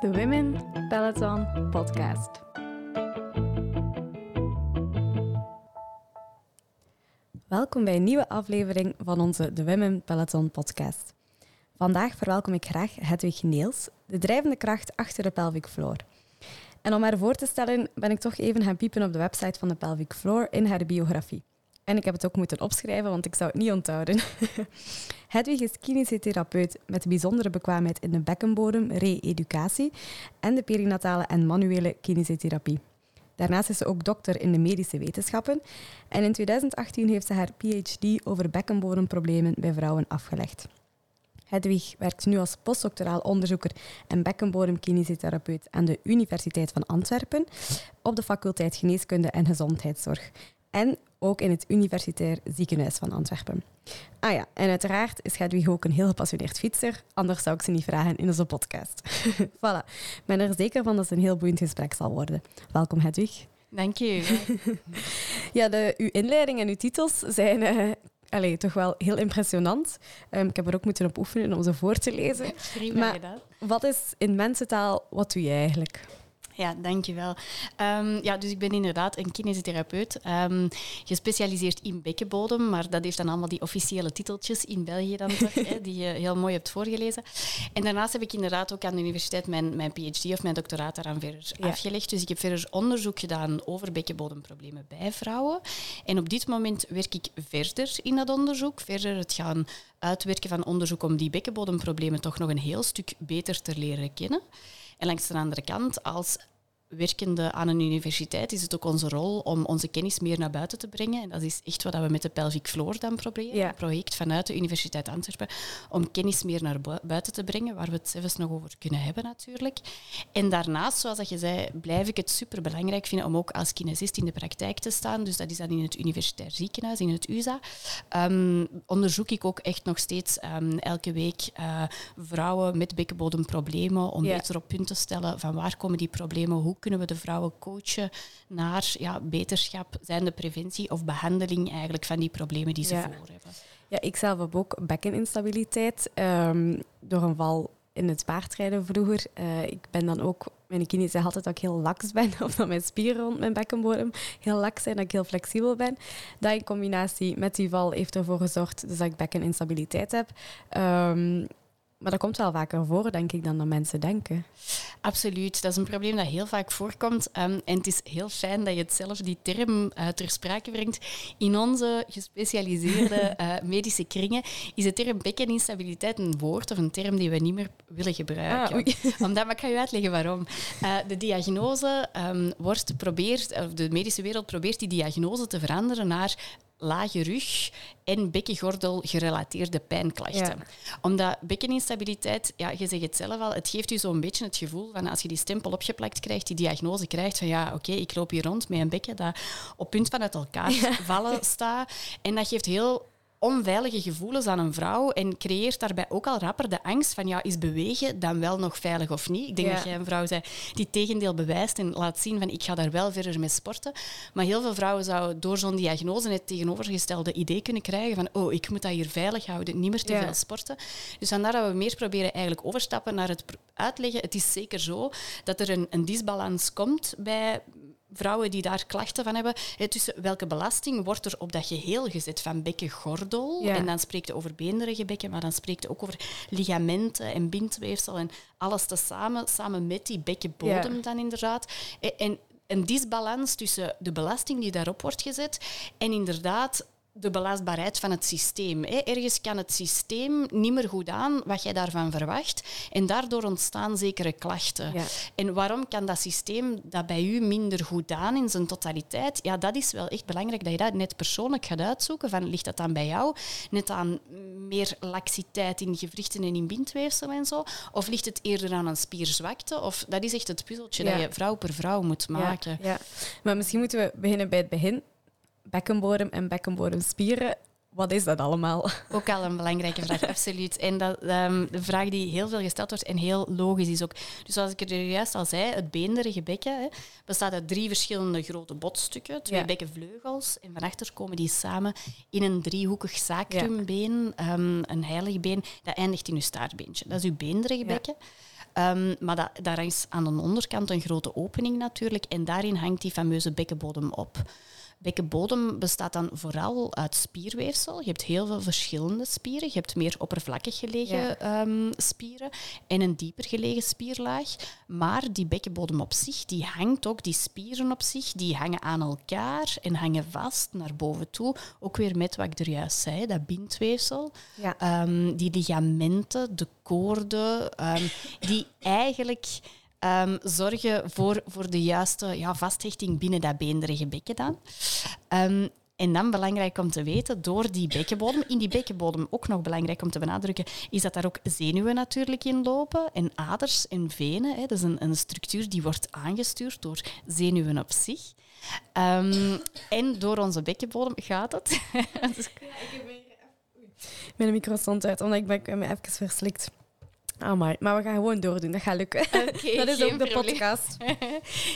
De Women Peloton Podcast. Welkom bij een nieuwe aflevering van onze The Women Peloton Podcast. Vandaag verwelkom ik graag Hedwig Neels, de drijvende kracht achter de pelvic floor. En om haar voor te stellen ben ik toch even gaan piepen op de website van de pelvic floor in haar biografie. En ik heb het ook moeten opschrijven, want ik zou het niet onthouden. Hedwig is kinesitherapeut met bijzondere bekwaamheid in de bekkenbodem, re-educatie en de perinatale en manuele kinesiotherapie. Daarnaast is ze ook dokter in de medische wetenschappen en in 2018 heeft ze haar PhD over bekkenbodemproblemen bij vrouwen afgelegd. Hedwig werkt nu als postdoctoraal onderzoeker en bekkenbodemkinesietherapeut aan de Universiteit van Antwerpen op de faculteit Geneeskunde en Gezondheidszorg en ook in het Universitair Ziekenhuis van Antwerpen. Ah ja, en uiteraard is Hedwig ook een heel gepassioneerd fietser, anders zou ik ze niet vragen in onze podcast. voilà, ik ben er zeker van dat het een heel boeiend gesprek zal worden. Welkom Hedwig. Dank je. ja, de, uw inleiding en uw titels zijn uh, allee, toch wel heel impressionant. Um, ik heb er ook moeten op oefenen om ze voor te lezen. Prima maar gedaan. Wat is in mensentaal, wat doe je eigenlijk? Ja, dankjewel. Um, ja, dus ik ben inderdaad een kinesitherapeut, um, gespecialiseerd in bekkenbodem, maar dat heeft dan allemaal die officiële titeltjes in België dan toch, hè, die je heel mooi hebt voorgelezen. En daarnaast heb ik inderdaad ook aan de universiteit mijn, mijn PhD of mijn doctoraat daaraan verder afgelegd. Dus ik heb verder onderzoek gedaan over bekkenbodemproblemen bij vrouwen. En op dit moment werk ik verder in dat onderzoek, verder het gaan uitwerken van onderzoek om die bekkenbodemproblemen toch nog een heel stuk beter te leren kennen. En langs de andere kant, als werkende aan een universiteit is het ook onze rol om onze kennis meer naar buiten te brengen. En dat is echt wat we met de Pelvic Floor dan proberen. Ja. Een project vanuit de Universiteit Antwerpen om kennis meer naar buiten te brengen, waar we het zelfs nog over kunnen hebben natuurlijk. En daarnaast, zoals je zei, blijf ik het superbelangrijk vinden om ook als kinesist in de praktijk te staan. Dus dat is dan in het Universitair Ziekenhuis, in het USA. Um, onderzoek ik ook echt nog steeds um, elke week uh, vrouwen met bekkenbodemproblemen om ja. beter op punt te stellen van waar komen die problemen, hoe kunnen we de vrouwen coachen naar ja, beterschap, zijnde preventie of behandeling eigenlijk van die problemen die ze voor hebben. Ja, ik zelf heb ook bekkeninstabiliteit um, door een val in het paardrijden vroeger. Uh, ik ben dan ook, mijn kine zegt altijd dat ik heel laks ben, of dat mijn spieren rond mijn bekkenbodem heel laks zijn, dat ik heel flexibel ben. Dat in combinatie met die val heeft ervoor gezorgd dus dat ik bekkeninstabiliteit heb. Um, maar dat komt wel vaker voor, denk ik, dan dat mensen denken. Absoluut. Dat is een probleem dat heel vaak voorkomt. Um, en het is heel fijn dat je het zelf die term uh, ter sprake brengt. In onze gespecialiseerde uh, medische kringen is de term bekkeninstabiliteit een woord of een term die we niet meer willen gebruiken. Ah, Omdat, maar ik ga je uitleggen waarom. Uh, de diagnose um, wordt probeert, of de medische wereld probeert die diagnose te veranderen naar lage rug en bekkengordel gerelateerde pijnklachten. Omdat bekkeninstabiliteit, ja, je zegt het zelf al, het geeft u zo'n beetje het gevoel van als je die stempel opgeplakt krijgt, die diagnose krijgt van ja, oké, ik loop hier rond met een bekken dat op punt van uit elkaar vallen staat. En dat geeft heel onveilige gevoelens aan een vrouw en creëert daarbij ook al rapper de angst van ja, is bewegen dan wel nog veilig of niet? Ik denk dat jij een vrouw bent die tegendeel bewijst en laat zien van ik ga daar wel verder mee sporten. Maar heel veel vrouwen zouden door zo'n diagnose het tegenovergestelde idee kunnen krijgen van oh, ik moet dat hier veilig houden, niet meer te veel sporten. Dus vandaar dat we meer proberen eigenlijk overstappen naar het uitleggen. Het is zeker zo dat er een, een disbalans komt bij vrouwen die daar klachten van hebben, tussen welke belasting wordt er op dat geheel gezet van bekkengordel. En dan spreekt je over beenderige bekken, maar dan spreekt je ook over ligamenten en bindweefsel en alles tezamen, samen met die bekkenbodem dan inderdaad. En een disbalans tussen de belasting die daarop wordt gezet en inderdaad de belastbaarheid van het systeem. Ergens kan het systeem niet meer goed aan wat jij daarvan verwacht. En daardoor ontstaan zekere klachten. En waarom kan dat systeem dat bij u minder goed aan in zijn totaliteit? Ja, dat is wel echt belangrijk dat je dat net persoonlijk gaat uitzoeken. Van, ligt dat dan bij jou? Net aan meer laxiteit in gewrichten en in bindweefsel en zo? Of ligt het eerder aan een spierzwakte? Of dat is echt het puzzeltje dat je vrouw per vrouw moet maken. Ja, ja. Maar misschien moeten we beginnen bij het begin bekkenbodem en bekkenbodemspieren. wat is dat allemaal? Ook al een belangrijke vraag, absoluut. En dat, ehm, de vraag die heel veel gesteld wordt en heel logisch is ook. Dus zoals ik er juist al zei, het beenderige bekken hè, bestaat uit drie verschillende grote botstukken, twee Ja. bekkenvleugels. En van achter komen die samen in een driehoekig sacrumbeen, ehm, een heilig been, dat eindigt in uw staartbeentje. Dat is uw beenderige Ja. bekken. Ehm, maar dat, daar is aan de onderkant een grote opening natuurlijk en daarin hangt die fameuze bekkenbodem op. Bekkenbodem bestaat dan vooral uit spierweefsel. Je hebt heel veel verschillende spieren. Je hebt meer oppervlakkig gelegen Ja. ehm, spieren en een dieper gelegen spierlaag. Maar die bekkenbodem op zich, die hangt ook, die spieren op zich, die hangen aan elkaar en hangen vast naar boven toe. Ook weer met wat ik er juist zei, dat bindweefsel. Ja. Ehm, die ligamenten, de koorden, ehm, die eigenlijk ehm, zorgen voor, voor de juiste ja, vasthechting binnen dat beenderige bekken dan. Ehm, en dan belangrijk om te weten, door die bekkenbodem, in die bekkenbodem ook nog belangrijk om te benadrukken, is dat daar ook zenuwen natuurlijk in lopen en aders en venen. Hè. Dat is een, een structuur die wordt aangestuurd door zenuwen op zich. Ehm, en door onze bekkenbodem gaat het. Mijn micro stond uit, omdat ik ben, ik ben me even verslikt. Oh my. Maar we gaan gewoon doordoen, dat gaat lukken. Dat is ook de probleem. podcast.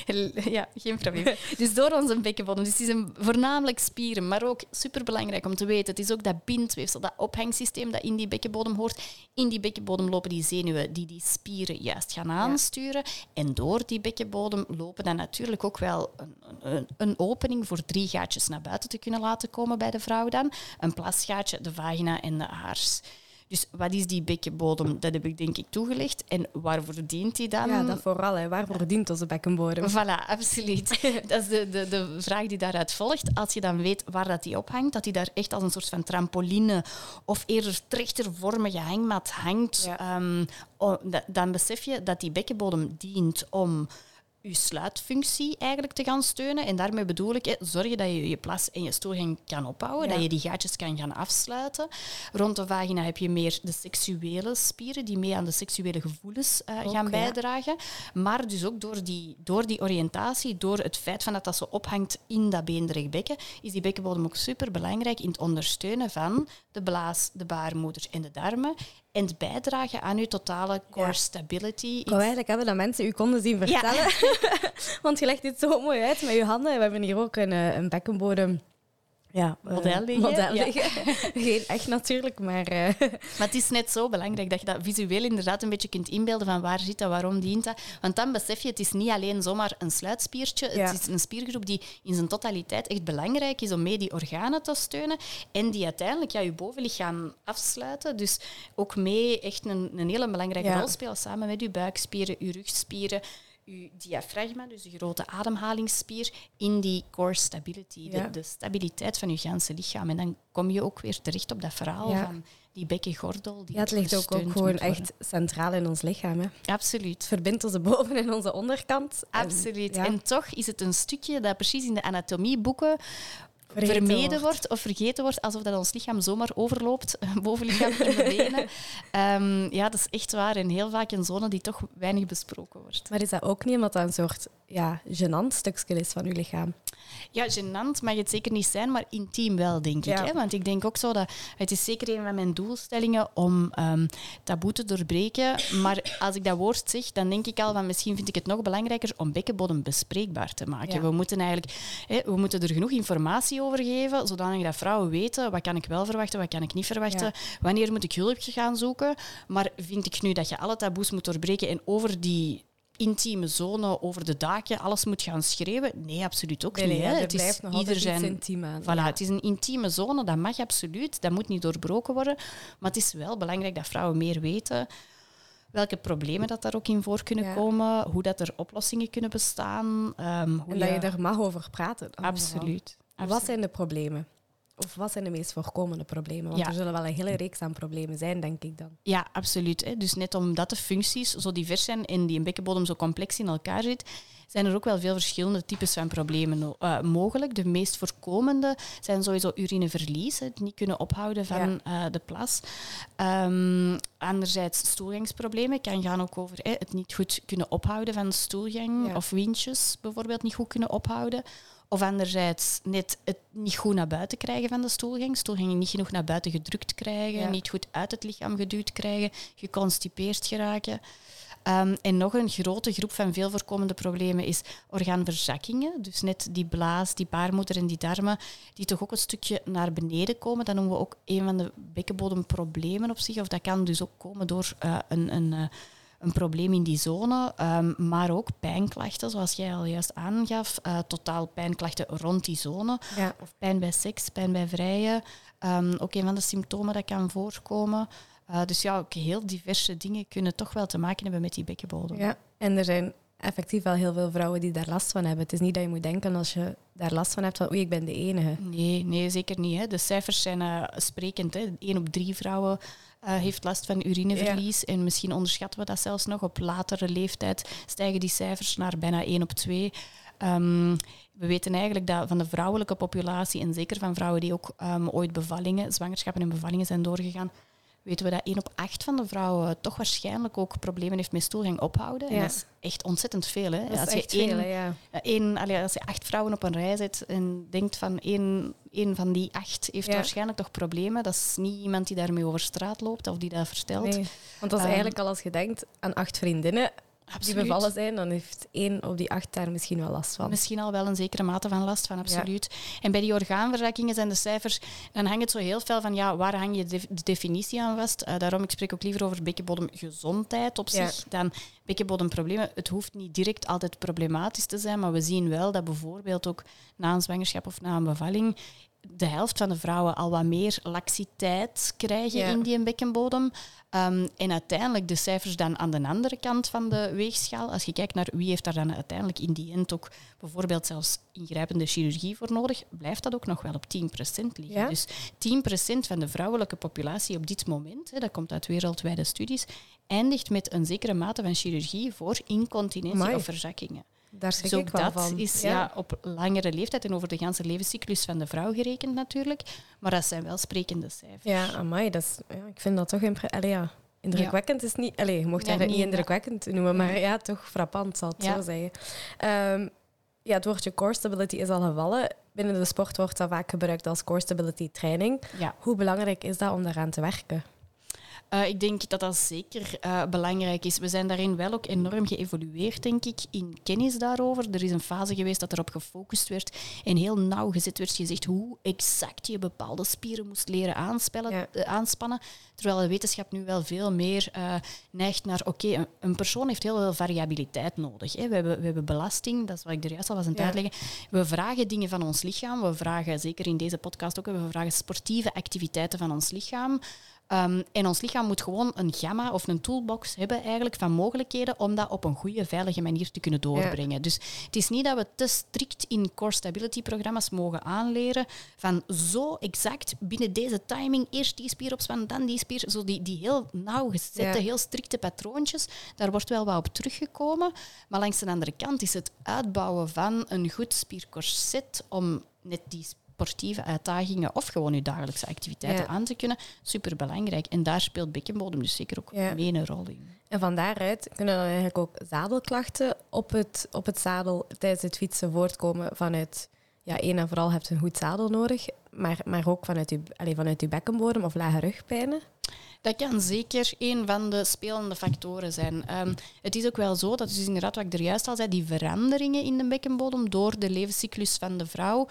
Ja, geen probleem. Dus door onze bekkenbodem. Dus het is een, voornamelijk spieren, maar ook superbelangrijk om te weten. Het is ook dat bindweefsel, dat ophangsysteem dat in die bekkenbodem hoort. In die bekkenbodem lopen die zenuwen die die spieren juist gaan aansturen. En door die bekkenbodem lopen dan natuurlijk ook wel een, een, een opening voor drie gaatjes naar buiten te kunnen laten komen bij de vrouw dan. Een plasgaatje, de vagina en de haars. Dus wat is die bekkenbodem? Dat heb ik denk ik toegelicht. En waarvoor dient die dan? Ja, dat vooral. Hè. Waarvoor dient onze bekkenbodem? Voilà, absoluut. Dat is de, de, de vraag die daaruit volgt. Als je dan weet waar dat die ophangt, dat die daar echt als een soort van trampoline of eerder trechtervormige hangmat hangt, Ja. da- dan besef je dat die bekkenbodem dient om je sluitfunctie eigenlijk te gaan steunen. En daarmee bedoel ik, zorgen dat je je plas en je stoelgang kan ophouden, Ja. dat je die gaatjes kan gaan afsluiten. Rond de vagina heb je meer de seksuele spieren die mee aan de seksuele gevoelens eh, Ook, gaan ja. bijdragen. Maar dus ook door die, door die oriëntatie, door het feit van dat dat zo ophangt in dat beenderig bekken, is die bekkenbodem ook super belangrijk in het ondersteunen van de blaas, de baarmoeder en de darmen. En het bijdragen aan je totale core Ja. stability. Ik wou eigenlijk hebben dat mensen u konden zien Ja. vertellen. Want je legt dit zo mooi uit met je handen. We hebben hier ook een, eh, een bekkenbodem. Ja, eh, Model liggen, model ja. liggen. Geen echt natuurlijk, maar... eh, Maar het is net zo belangrijk dat je dat visueel inderdaad een beetje kunt inbeelden van waar zit dat, waarom dient dat. Want dan besef je, het is niet alleen zomaar een sluitspiertje. Ja. Het is een spiergroep die in zijn totaliteit echt belangrijk is om mee die organen te steunen. En die uiteindelijk ja, je bovenlichaam afsluiten. Dus ook mee echt een, een hele belangrijke Ja. rol spelen samen met je buikspieren, je rugspieren. Je diafragma, dus de grote ademhalingsspier, in die core stability, Ja. de, de stabiliteit van je ganse lichaam. En dan kom je ook weer terecht op dat verhaal Ja. van die bekkengordel. Die ja, het ligt ook, ook gewoon echt centraal in ons lichaam. Hè. Het Absoluut. verbindt onze boven- en onze onderkant. En, Absoluut. ja, En toch is het een stukje dat precies in de anatomieboeken vergeten vermeden wordt. of vergeten wordt, alsof dat ons lichaam zomaar overloopt, bovenlichaam in de benen. Ehm, ja, dat is echt waar. En heel vaak een zone die toch weinig besproken wordt. Maar is dat ook niet omdat dat een soort ja, gênant stukje is van uw lichaam? Ja, gênant mag het zeker niet zijn, maar intiem wel, denk ik. Hè? Want ik denk ook zo dat het is zeker een van mijn doelstellingen om ehm taboe te doorbreken. Maar als ik dat woord zeg, dan denk ik al van misschien vind ik het nog belangrijker om bekkenbodem bespreekbaar te maken. Ja. We moeten eigenlijk hè, we moeten er genoeg informatie over geven, zodanig dat vrouwen weten wat kan ik wel verwachten, wat kan ik niet verwachten, Ja. wanneer moet ik hulp gaan zoeken. Maar vind ik nu dat je alle taboes moet doorbreken en over die intieme zone, over de daken, alles moet gaan schreeuwen? Nee, absoluut ook Nee, niet. nee, hè. er Het is blijft nog ieder zijn intiem aan. Voilà, Ja. het is een intieme zone, dat mag absoluut, dat moet niet doorbroken worden. Maar het is wel belangrijk dat vrouwen meer weten welke problemen dat daar ook in voor kunnen Ja. komen, hoe dat er oplossingen kunnen bestaan. ehm, hoe En dat je er mag over praten. Absoluut. Wat zijn de problemen? Of wat zijn de meest voorkomende problemen? Want Ja. er zullen wel een hele reeks aan problemen zijn, denk ik dan. Ja, absoluut. Hè. Dus net omdat de functies zo divers zijn en die een bekkenbodem zo complex in elkaar zit, zijn er ook wel veel verschillende types van problemen uh, mogelijk. De meest voorkomende zijn sowieso urineverlies, het niet kunnen ophouden van uh, de plas. Um, anderzijds stoelgangsproblemen, kan gaan ook over het niet goed kunnen ophouden van de stoelgang of windjes bijvoorbeeld niet goed kunnen ophouden. Of anderzijds net het niet goed naar buiten krijgen van de stoelgang. Stoelgang niet genoeg naar buiten gedrukt krijgen, niet goed uit het lichaam geduwd krijgen, geconstipeerd geraken. Um, en nog een grote groep van veel voorkomende problemen is orgaanverzakkingen. Dus net die blaas, die baarmoeder en die darmen, die toch ook een stukje naar beneden komen. Dat noemen we ook een van de bekkenbodemproblemen op zich. Of dat kan dus ook komen door uh, een, een uh, een probleem in die zone, um, maar ook pijnklachten, zoals jij al juist aangaf. Uh, totaal pijnklachten rond die zone. Ja. Of pijn bij seks, pijn bij vrijen. Um, ook een van de symptomen dat kan voorkomen. Uh, dus ja, ook heel diverse dingen kunnen toch wel te maken hebben met die bekkenbodem. Ja, en er zijn effectief wel heel veel vrouwen die daar last van hebben. Het is niet dat je moet denken als je daar last van hebt van oei, ik ben de enige. Nee, nee zeker niet. Hè. De cijfers zijn uh, sprekend. Hè. Eén op drie vrouwen uh, heeft last van urineverlies. En misschien onderschatten we dat zelfs nog. Op latere leeftijd stijgen die cijfers naar bijna 1 op 2. Um, we weten eigenlijk dat van de vrouwelijke populatie, en zeker van vrouwen die ook um, ooit bevallingen, zwangerschappen en bevallingen zijn doorgegaan, weten we dat 1 op 8 van de vrouwen toch waarschijnlijk ook problemen heeft met stoelgang ophouden. En dat is echt ontzettend veel. Hè? als, je één, veel, ja. één, als je acht vrouwen op een rij zet en denkt van één, één van die acht heeft waarschijnlijk toch problemen, dat is niet iemand die daarmee over straat loopt of die dat vertelt. Nee, want dat is um, eigenlijk al als je denkt aan acht vriendinnen, Absoluut. die bevallen zijn, dan heeft één op die acht daar misschien wel last van. Misschien al wel een zekere mate van last van, absoluut. En bij die orgaanverzakkingen zijn de cijfers, dan hangt het zo heel veel van, ja, waar hang je de, definitie aan vast? Uh, daarom, ik spreek ook liever over bekkenbodemgezondheid op zich dan bekkenbodemproblemen. Het hoeft niet direct altijd problematisch te zijn, maar we zien wel dat bijvoorbeeld ook na een zwangerschap of na een bevalling de helft van de vrouwen al wat meer laxiteit krijgen in die bekkenbodem. Um, en uiteindelijk de cijfers dan aan de andere kant van de weegschaal. Als je kijkt naar wie heeft daar dan uiteindelijk in die end ook bijvoorbeeld zelfs ingrijpende chirurgie voor nodig, blijft dat ook nog wel op 10% liggen. Dus 10% van de vrouwelijke populatie op dit moment, hè, dat komt uit wereldwijde studies, eindigt met een zekere mate van chirurgie voor incontinentie of verzakkingen. Daar schrik dus ik wel dat van. is ja. op langere leeftijd en over de hele levenscyclus van de vrouw gerekend natuurlijk. Maar dat zijn wel sprekende cijfers. Ja, amai, dat is, ja, ik vind dat toch ja, indrukwekkend. Is niet, allez, je mocht dat niet indrukwekkend noemen, maar ja, toch frappant, zal het zo zeggen. Um, ja, het woordje core stability is al gevallen. Binnen de sport wordt dat vaak gebruikt als core stability training. Hoe belangrijk is dat om daaraan te werken? Uh, ik denk dat dat zeker uh, belangrijk is. We zijn daarin wel ook enorm geëvolueerd, denk ik, in kennis daarover. Er is een fase geweest dat erop gefocust werd en heel nauwgezet werd gezegd hoe exact je bepaalde spieren moest leren aanspellen, ja. uh, aanspannen. Terwijl de wetenschap nu wel veel meer neigt naar, oké, okay, een, een, persoon heeft heel veel variabiliteit nodig. Hè. We, hebben, we hebben belasting, dat is wat ik er juist al was aan het ja. uitleggen. We vragen dingen van ons lichaam. We vragen, zeker in deze podcast ook, we vragen sportieve activiteiten van ons lichaam. Um, en ons lichaam moet gewoon een gamma of een toolbox hebben eigenlijk van mogelijkheden om dat op een goede, veilige manier te kunnen doorbrengen. Dus het is niet dat we te strikt in core stability programma's mogen aanleren van zo exact binnen deze timing eerst die spier opspannen, dan die spier. Zo die, die heel nauwgezette, ja. heel strikte patroontjes, daar wordt wel wat op teruggekomen. Maar langs de andere kant is het uitbouwen van een goed spiercorset om net die spier sportieve uitdagingen of gewoon je dagelijkse activiteiten aan te kunnen, superbelangrijk. En daar speelt bekkenbodem dus zeker ook ja. mee een rol in. En van daaruit kunnen dan eigenlijk ook zadelklachten op het, op het zadel tijdens het fietsen voortkomen vanuit, ja, één en vooral hebt je een goed zadel nodig, maar, maar ook vanuit je, allez, vanuit je bekkenbodem of lage rugpijnen. Dat kan zeker een van de spelende factoren zijn. Um, het is ook wel zo, dat dus inderdaad wat ik er juist al zei, die veranderingen in de bekkenbodem door de levenscyclus van de vrouw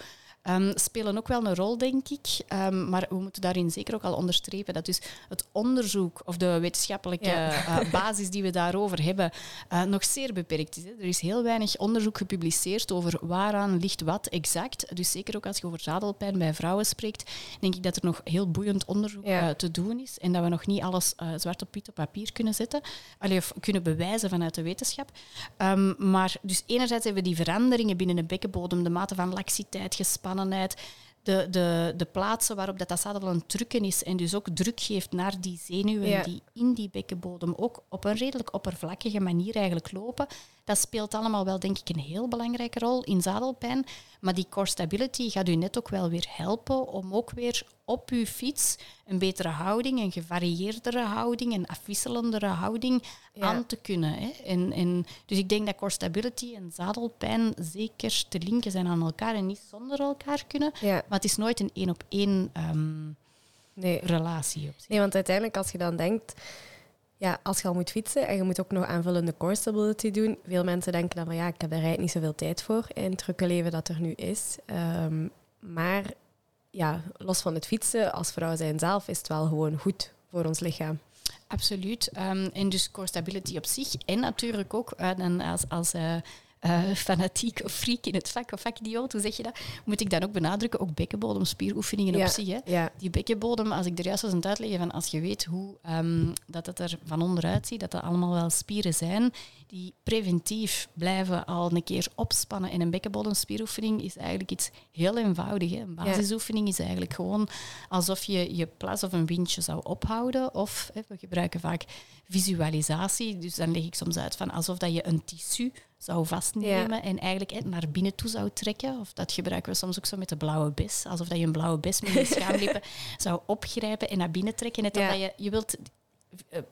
Um, spelen ook wel een rol, denk ik. Um, maar we moeten daarin zeker ook al onderstrepen dat dus het onderzoek of de wetenschappelijke uh, basis die we daarover hebben uh, nog zeer beperkt is. Hè. Er is heel weinig onderzoek gepubliceerd over waaraan ligt wat exact. Dus zeker ook als je over zadelpijn bij vrouwen spreekt, denk ik dat er nog heel boeiend onderzoek ja. uh, te doen is en dat we nog niet alles zwart op wit op papier kunnen zetten, allee, of kunnen bewijzen vanuit de wetenschap. Um, maar dus enerzijds hebben we die veranderingen binnen de bekkenbodem, de mate van laxiteit, gespannen de, de, de plaatsen waarop dat, dat zadel het drukken is en dus ook druk geeft naar die zenuwen die in die bekkenbodem ook op een redelijk oppervlakkige manier eigenlijk lopen, Dat speelt allemaal wel, denk ik, een heel belangrijke rol in zadelpijn. Maar die core stability gaat u net ook wel weer helpen om ook weer op uw fiets een betere houding, een gevarieerdere houding, een afwisselendere houding aan te kunnen. Hè. En, en, dus ik denk dat core stability en zadelpijn zeker te linken zijn aan elkaar en niet zonder elkaar kunnen. Ja. Maar het is nooit een één op één ehm, Nee. relatie. Op zich. nee, want uiteindelijk als je dan denkt... Ja, als je al moet fietsen en je moet ook nog aanvullende core stability doen. Veel mensen denken dan van ja, ik heb eigenlijk niet zoveel tijd voor in het drukke leven dat er nu is. Ehm, maar ja, los van het fietsen, als vrouw zijn zelf, is het wel gewoon goed voor ons lichaam. Absoluut. Ehm, en dus core stability op zich. En natuurlijk ook eh, dan als, als eh, eh, fanatiek of freak in het vak, of vakidioot, hoe zeg je dat? Moet ik dan ook benadrukken, ook bekkenbodemspieroefeningen Ja. op zich. Hè? Ja, Die bekkenbodem, als ik er juist was aan het uitleggen van als je weet hoe ehm, dat het er van onderuit ziet, dat dat allemaal wel spieren zijn die preventief blijven al een keer opspannen. En een bekkenbodemspieroefening is eigenlijk iets heel eenvoudig. Hè. Een basisoefening is eigenlijk gewoon alsof je je plas of een windje zou ophouden. Of hè, we gebruiken vaak visualisatie. Dus dan leg ik soms uit van alsof dat je een tissu zou vastnemen en eigenlijk naar binnen toe zou trekken. Of dat gebruiken we soms ook zo met de blauwe bes. Alsof dat je een blauwe bes met je schaamlippen zou opgrijpen en naar binnen trekken. Net Ja. omdat je, je wilt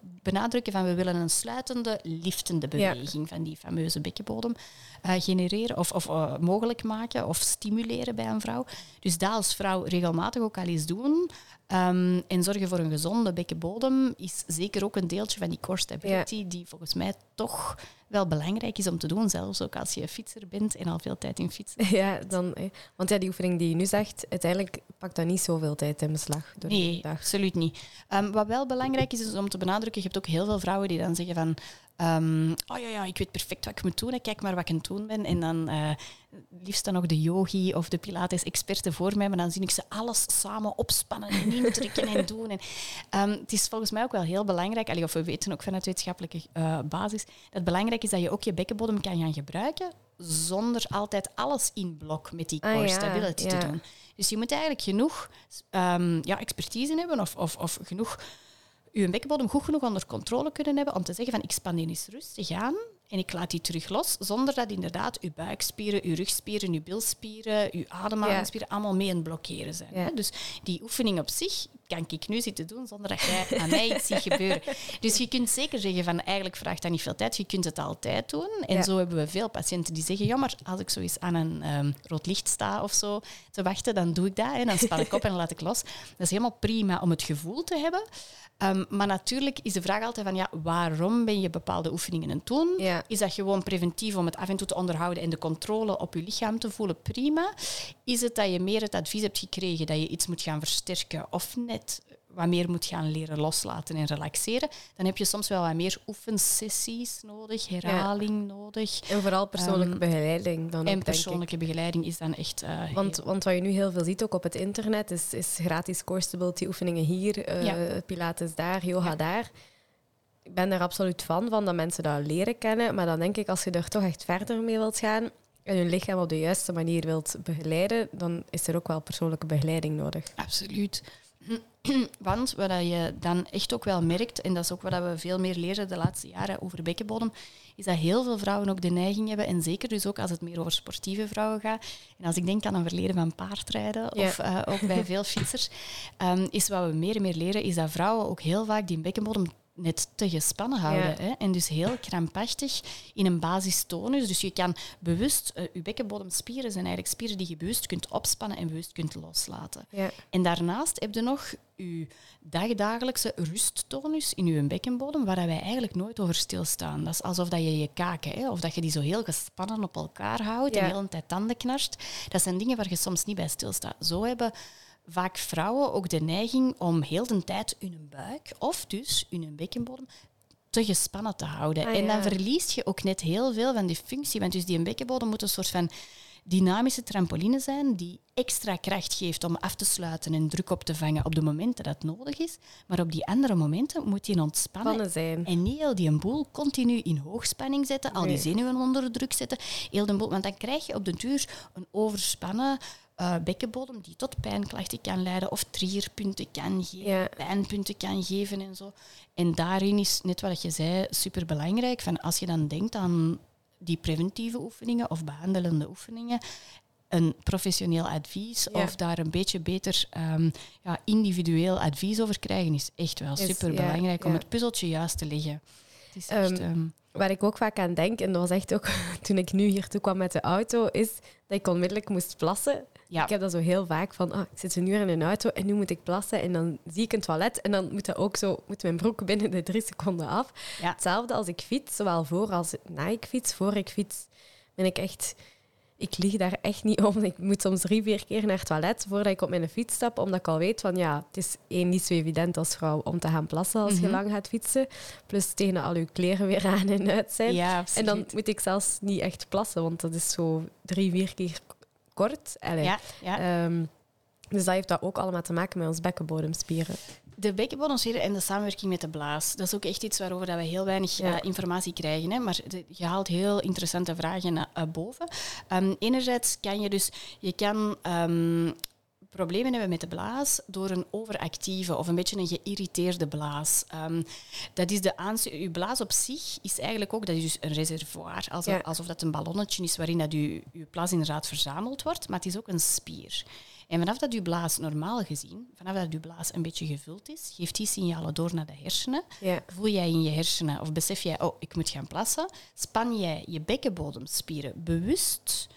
benadrukken van we willen een sluitende, liftende Ja. beweging van die fameuze bekkenbodem eh, genereren of, of eh, mogelijk maken of stimuleren bij een vrouw. Dus dat als vrouw regelmatig ook al eens doen ehm, en zorgen voor een gezonde bekkenbodem is zeker ook een deeltje van die core stability die volgens mij toch wel belangrijk is om te doen, zelfs ook als je fietser bent en al veel tijd in fietsen. ja dan, eh, want ja, die oefening die je nu zegt, uiteindelijk pakt dat niet zoveel tijd in beslag door de Nee, dag. absoluut niet. Ehm, wat wel belangrijk is, is om te benadrukken, je hebt ook heel veel vrouwen die dan zeggen van ehm, oh ja, ja, ik weet perfect wat ik moet doen, hè. kijk maar wat ik aan het doen ben. En dan eh, liefst dan nog de yogi of de pilates-experten voor mij, maar dan zie ik ze alles samen opspannen en intrekken en doen. En, ehm, het is volgens mij ook wel heel belangrijk, allee, of we weten ook vanuit wetenschappelijke eh, basis, dat het belangrijk is dat je ook je bekkenbodem kan gaan gebruiken zonder altijd alles in blok met die Ah, core ja, stability ja. te doen. Dus je moet eigenlijk genoeg ehm, ja, expertise hebben of, of, of genoeg je bekkenbodem goed genoeg onder controle kunnen hebben om te zeggen van ik span die eens rustig aan en ik laat die terug los, zonder dat inderdaad uw buikspieren, uw rugspieren, uw bilspieren, uw ademhalingsspieren allemaal mee aan het blokkeren zijn. Ja. Dus die oefening op zich kan ik nu zitten doen zonder dat jij aan mij iets ziet gebeuren. Dus je kunt zeker zeggen van eigenlijk vraagt dat niet veel tijd, je kunt het altijd doen. En Ja. zo hebben we veel patiënten die zeggen, ja maar als ik zo eens aan een ehm, rood licht sta of zo te wachten, dan doe ik dat. Hè. Dan span ik op en laat ik los. Dat is helemaal prima om het gevoel te hebben. Ehm, maar natuurlijk is de vraag altijd van ja, waarom ben je bepaalde oefeningen aan het doen? Ja. Is dat gewoon preventief om het af en toe te onderhouden en de controle op je lichaam te voelen? Prima. Is het dat je meer het advies hebt gekregen dat je iets moet gaan versterken of net wat meer moet gaan leren loslaten en relaxeren? Dan heb je soms wel wat meer oefensessies nodig, herhaling nodig. En vooral persoonlijke Ehm, begeleiding dan En denk ik. persoonlijke begeleiding is dan echt... eh, Want, heel- want wat je nu heel veel ziet, ook op het internet, is, is gratis core stability oefeningen hier, Ja. pilates daar, yoga Ja. daar. Ik ben daar absoluut van, van dat mensen dat leren kennen. Maar dan denk ik, als je er toch echt verder mee wilt gaan en je lichaam op de juiste manier wilt begeleiden, dan is er ook wel persoonlijke begeleiding nodig. Absoluut. Want wat je dan echt ook wel merkt, en dat is ook wat we veel meer leren de laatste jaren over bekkenbodem, is dat heel veel vrouwen ook de neiging hebben, en zeker dus ook als het meer over sportieve vrouwen gaat, en als ik denk aan een verleden van paardrijden, Ja. of eh, ook bij veel fietsers, ehm, is wat we meer en meer leren, is dat vrouwen ook heel vaak die bekkenbodem net te gespannen houden. Ja. Hè? En dus heel krampachtig in een basistonus. Dus je kan bewust, eh, je bekkenbodemspieren zijn eigenlijk spieren die je bewust kunt opspannen en bewust kunt loslaten. Ja. En daarnaast heb je nog je dagdagelijkse rusttonus in je bekkenbodem, waar wij eigenlijk nooit over stilstaan. Dat is alsof dat je je kaken, hè, of dat je die zo heel gespannen op elkaar houdt Ja. en de hele tijd tanden knarst. Dat zijn dingen waar je soms niet bij stilstaat. Zo hebben vaak vrouwen ook de neiging om heel de tijd hun buik, of dus hun bekkenbodem, te gespannen te houden. Ah, en dan verlies je ook net heel veel van die functie, want dus die bekkenbodem moet een soort van dynamische trampoline zijn die extra kracht geeft om af te sluiten en druk op te vangen op de momenten dat het nodig is. Maar op die andere momenten moet die ontspannen Spannen zijn. en niet heel die boel continu in hoogspanning zetten, al die zenuwen onder druk zetten. Heel de boel, want dan krijg je op de duur een overspannen eh, bekkenbodem die tot pijnklachten kan leiden of triggerpunten kan geven, Ja. pijnpunten kan geven en zo. En daarin is net wat je zei superbelangrijk. Van als je dan denkt aan die preventieve oefeningen of behandelende oefeningen een professioneel advies Ja. of daar een beetje beter ehm, ja, individueel advies over krijgen, is echt wel super belangrijk om het puzzeltje juist te leggen. Het is echt, Ehm, ehm, Waar ik ook vaak aan denk, en dat was echt ook toen ik nu hier toe kwam met de auto, is dat ik onmiddellijk moest plassen. Ja, Ik heb dat zo heel vaak van, ah, ik zit een uur in een auto en nu moet ik plassen. En dan zie ik een toilet en dan moet, dat ook zo, moet mijn broek binnen de drie seconden af. Ja. Hetzelfde als ik fiets, zowel voor als na ik fiets. Voor ik fiets ben ik echt... Ik lieg daar echt niet om. Ik moet soms drie, vier keer naar het toilet voordat ik op mijn fiets stap, omdat ik al weet van ja, het is één niet zo evident als vrouw om te gaan plassen als je Mhm. lang gaat fietsen. Plus tegen al je kleren weer aan en uit zijn. ja, En dan moet ik zelfs niet echt plassen, want dat is zo drie, vier keer kort. Allee. ja, ja. Ehm, dus dat heeft dat ook allemaal te maken met ons bekkenbodemspieren. De bekkenbodemspieren en de samenwerking met de blaas. Dat is ook echt iets waarover dat we heel weinig Ja. eh, informatie krijgen. Hè? Maar de- je haalt heel interessante vragen naar eh, boven. Ehm, enerzijds kan je dus... Je kan ehm, problemen hebben met de blaas door een overactieve of een beetje een geïrriteerde blaas. Ehm, dat is de Uw blaas op zich is eigenlijk ook dat is dus een reservoir. Alsof, Ja. alsof dat een ballonnetje is waarin dat uw, uw plas inderdaad verzameld wordt. Maar het is ook een spier. En vanaf dat uw blaas, normaal gezien, vanaf dat uw blaas een beetje gevuld is, geeft die signalen door naar de hersenen. Ja. Voel jij in je hersenen of besef jij, oh, ik moet gaan plassen, span jij je bekkenbodemspieren bewust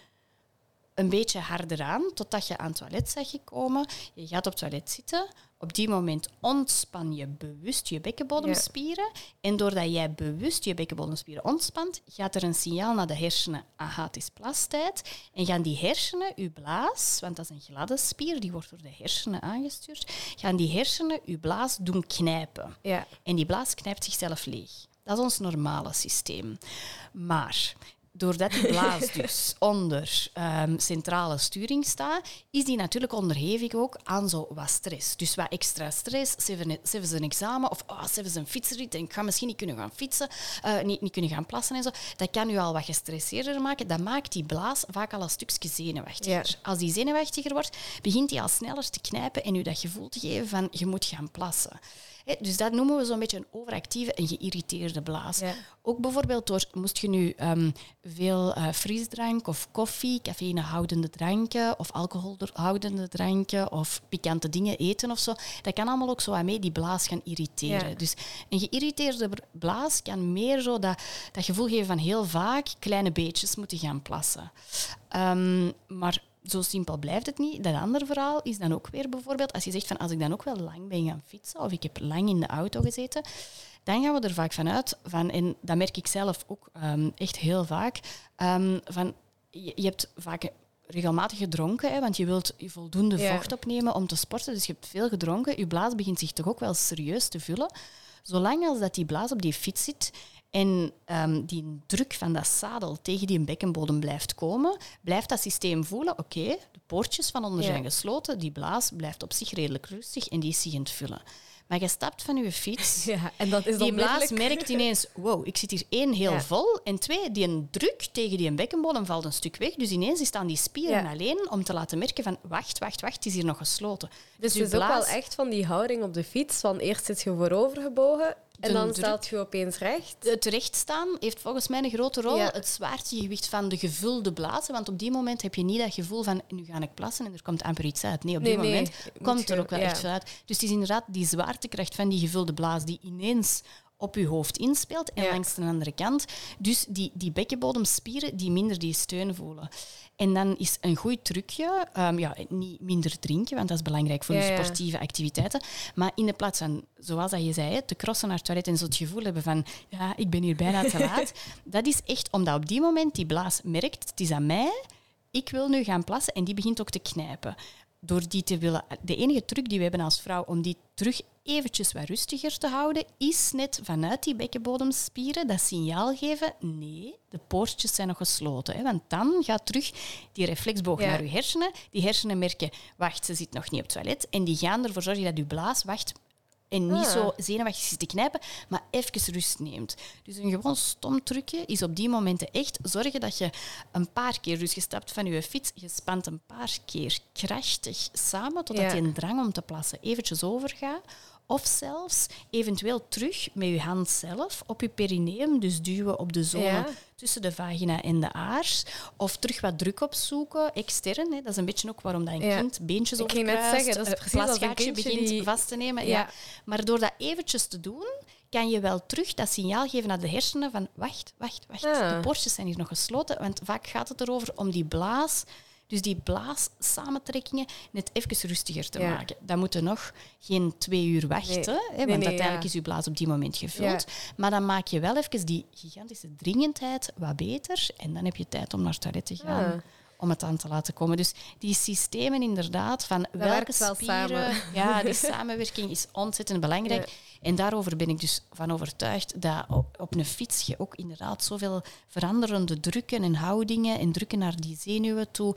een beetje harder aan, totdat je aan het toilet zegt gekomen. Je gaat op het toilet zitten. Op die moment ontspan je bewust je bekkenbodemspieren. En doordat jij bewust je bekkenbodemspieren ontspant, gaat er een signaal naar de hersenen. Aha, het is plastijd. En gaan die hersenen, uw blaas, want dat is een gladde spier, die wordt door de hersenen aangestuurd, gaan die hersenen uw blaas doen knijpen. Ja. En die blaas knijpt zichzelf leeg. Dat is ons normale systeem. Maar doordat die blaas dus onder ehm, centrale sturing staat, is die natuurlijk onderhevig ook aan zo wat stress. Dus wat extra stress, ze hebben, een examen of oh, ze hebben een fietsrit en ik ga misschien niet kunnen gaan fietsen, eh, niet, niet kunnen gaan plassen en zo. Dat kan u al wat gestresseerder maken. Dat maakt die blaas vaak al een stukje zenuwachtiger. Ja. Als die zenuwachtiger wordt, begint die al sneller te knijpen en u dat gevoel te geven van je moet gaan plassen. Dus dat noemen we zo'n beetje een overactieve en geïrriteerde blaas. Ja. Ook bijvoorbeeld door, moest je nu ehm, veel eh, frisdrank of koffie, cafeïnehoudende dranken of alcoholhoudende dranken of pikante dingen eten of zo, dat kan allemaal ook zo aan mee die blaas gaan irriteren. Ja. Dus een geïrriteerde blaas kan meer zo dat, dat gevoel geven van heel vaak kleine beetjes moeten gaan plassen. Ehm, maar zo simpel blijft het niet. Dat andere verhaal is dan ook weer bijvoorbeeld, als je zegt van als ik dan ook wel lang ben gaan fietsen of ik heb lang in de auto gezeten, dan gaan we er vaak vanuit, van, en dat merk ik zelf ook ehm, echt heel vaak, ehm, van je, je hebt vaak regelmatig gedronken, hè, want je wilt voldoende Ja. vocht opnemen om te sporten, dus je hebt veel gedronken. Je blaas begint zich toch ook wel serieus te vullen. Zolang als dat die blaas op die fiets zit en ehm, die druk van dat zadel tegen die bekkenbodem blijft komen, blijft dat systeem voelen, oké, de poortjes van onder Ja. zijn gesloten, die blaas blijft op zich redelijk rustig en die is zich aan het vullen. Maar je stapt van je fiets, ja. En dat is die blaas merkt ineens, wow, ik zit hier één heel Ja. vol. En twee, die een druk tegen die bekkenbodem valt een stuk weg. Dus ineens staan die spieren Ja. alleen om te laten merken van, wacht, wacht, wacht, het is hier nog gesloten. Dus uw het is ook wel echt van die houding op de fiets, van eerst zit je voorover gebogen en dan staat je opeens recht. Het rechtstaan heeft volgens mij een grote rol. Ja. Het zwaartegewicht van de gevulde blazen. Want op die moment heb je niet dat gevoel van nu ga ik plassen en er komt amper iets uit. Nee, op die Nee, moment komt er ook wel ja. echt veel uit. Dus het is inderdaad die zwaartekracht van die gevulde blaas die ineens op je hoofd inspeelt en Ja. langs de andere kant. Dus die, die bekkenbodemspieren die minder die steun voelen. En dan is een goed trucje, ehm, ja, niet minder drinken, want dat is belangrijk voor je ja. sportieve activiteiten. Maar in de plaats van, zoals dat je zei, te crossen naar het toilet en zo het gevoel hebben van, ja, ik ben hier bijna te laat. dat is echt omdat op die moment die blaas merkt, het is aan mij, ik wil nu gaan plassen en die begint ook te knijpen. Door die te willen, de enige truc die we hebben als vrouw om die terug eventjes wat rustiger te houden, is net vanuit die bekkenbodemspieren dat signaal geven, nee, de poortjes zijn nog gesloten. Hè, want dan gaat terug die reflexboog Ja. naar uw hersenen. Die hersenen merken, wacht, ze zit nog niet op het toilet. En die gaan ervoor zorgen dat uw blaas wacht en niet Ah. zo zenuwachtig zit te knijpen, maar even rust neemt. Dus een gewoon stom trucje is op die momenten echt zorgen dat je een paar keer, dus je stapt van je fiets, je spant een paar keer krachtig samen, totdat Ja. die een drang om te plassen eventjes overgaat, Of zelfs eventueel terug met je hand zelf op je perineum, dus duwen op de zone Ja. tussen de vagina en de aars. Of terug wat druk opzoeken, extern. Hè. Dat is een beetje ook waarom dat een Ja. kind beentjes Ik net overkruist, zeggen, dat is eh, precies als een plasgaatje kindje begint die- vast te nemen. Ja. Ja. Maar door dat eventjes te doen, kan je wel terug dat signaal geven naar de hersenen van wacht, wacht, wacht. Ah. De borstjes zijn hier nog gesloten. Want vaak gaat het erover om die blaas, dus die blaas-samentrekkingen, net even rustiger te Ja. maken. Dan moet je nog geen twee uur wachten, Nee. hè, want Nee, nee, uiteindelijk ja. is je blaas op die moment gevuld. Maar dan maak je wel even die gigantische dringendheid wat beter en dan heb je tijd om naar het toilet te gaan. Om het aan te laten komen. Dus die systemen inderdaad, van welke wel spieren... samen. Ja, die samenwerking is ontzettend belangrijk. En daarover ben ik dus van overtuigd dat op, een fiets je ook inderdaad zoveel veranderende drukken en houdingen en drukken naar die zenuwen toe,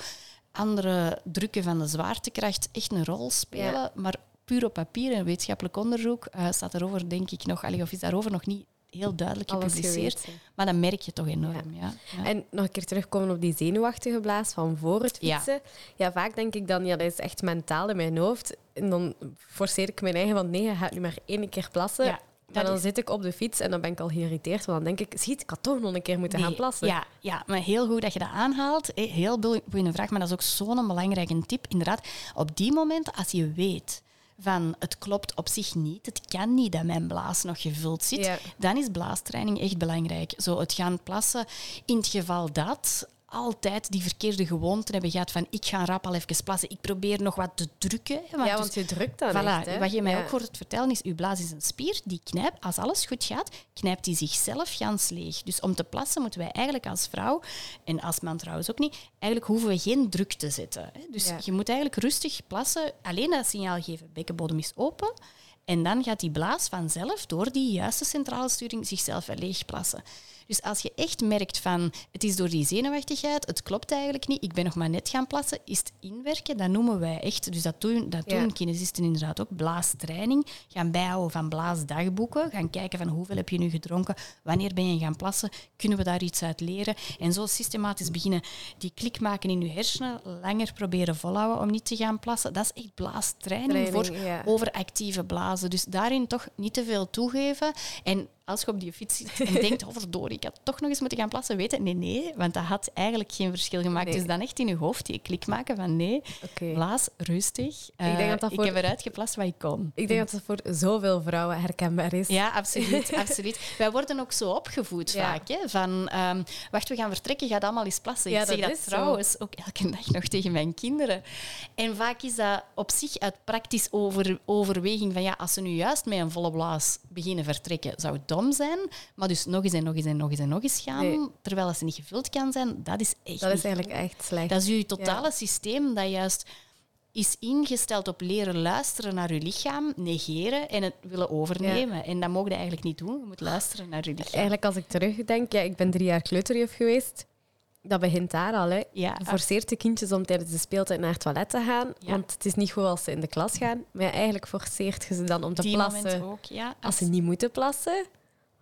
andere drukken van de zwaartekracht echt een rol spelen. Ja. Maar puur op papier en wetenschappelijk onderzoek eh, staat erover, denk ik nog, allee, of is daarover nog niet heel duidelijk gepubliceerd. geweten. Maar dat merk je toch enorm. Ja. Ja. En nog een keer terugkomen op die zenuwachtige blaas van voor het fietsen. Ja. vaak denk ik dan, ja, dat is echt mentaal in mijn hoofd. En dan forceer ik mijn eigen van, nee, je gaat nu maar één keer plassen. Ja, dan is- zit ik op de fiets en dan ben ik al geïrriteerd. Want dan denk ik, ziet, ik had toch nog een keer moeten gaan plassen. Ja, ja, maar heel goed dat je dat aanhaalt. Heel boe- boeiende vraag, maar dat is ook zo'n belangrijke tip. Inderdaad, op die momenten, als je weet van het klopt op zich niet, het kan niet dat mijn blaas nog gevuld zit, Ja. dan is blaastraining echt belangrijk. Zo het gaan plassen in het geval dat altijd die verkeerde gewoonte hebben gehad van ik ga rap al even plassen, ik probeer nog wat te drukken. Ja, want je drukt dan Voilà, echt. Wat je mij Ja. ook hoort vertellen is, uw blaas is een spier die knijpt. Als alles goed gaat, knijpt die zichzelf gans leeg. Dus om te plassen moeten wij eigenlijk als vrouw, en als man trouwens ook niet, eigenlijk hoeven we geen druk te zetten. hè. Dus Ja. je moet eigenlijk rustig plassen, alleen dat signaal geven, bekkenbodem is open. En dan gaat die blaas vanzelf, door die juiste centrale sturing, zichzelf leeg plassen. Dus als je echt merkt van het is door die zenuwachtigheid, het klopt eigenlijk niet, ik ben nog maar net gaan plassen, is het inwerken, dat noemen wij echt. Dus dat doen, dat Ja. doen kinesisten inderdaad ook. Blaastraining, gaan bijhouden van blaasdagboeken, gaan kijken van hoeveel heb je nu gedronken, wanneer ben je gaan plassen, kunnen we daar iets uit leren. En zo systematisch beginnen die klik maken in je hersenen, langer proberen volhouden om niet te gaan plassen. Dat is echt blaastraining voor ja. overactieve blazen. Dus daarin toch niet te veel toegeven. En als je op die fiets zit en denkt, oh verdorie, ik had toch nog eens moeten gaan plassen, weet het, nee, nee, want dat had eigenlijk geen verschil gemaakt. Nee. Dus dan echt in je hoofd die klik maken van nee, blaas rustig. denk Eh, dat dat ik voor- heb eruit geplast wat ik kon. Ik denk dat het voor zoveel vrouwen herkenbaar is. Ja, absoluut, absoluut. Wij worden ook zo opgevoed Ja. vaak. Hè, van, ehm, wacht, we gaan vertrekken, ga allemaal eens plassen. Ja, ik zeg dat dat zo. trouwens ook elke dag nog tegen mijn kinderen. En vaak is dat op zich uit praktisch over, overweging van ja, als ze nu juist met een volle blaas beginnen vertrekken, zou het dom zijn. Maar dus nog eens en nog eens en nog eens en nog eens gaan, Nee. terwijl ze niet gevuld kan zijn, dat is echt Dat is eigenlijk echt slecht. dat is je totale systeem dat juist is ingesteld op leren luisteren naar je lichaam, negeren en het willen overnemen. En dat mogen je eigenlijk niet doen. Je moet luisteren naar je lichaam. Eigenlijk als ik terugdenk, ja, ik ben drie jaar kleuterjuf geweest. Dat begint daar al. Hè. Ja, Je forceert de kindjes om tijdens de speeltijd naar het toilet te gaan. Ja. Want het is niet goed als ze in de klas gaan. Maar ja, eigenlijk forceert je ze dan om te die plassen ook. Ja, als ze niet moeten plassen.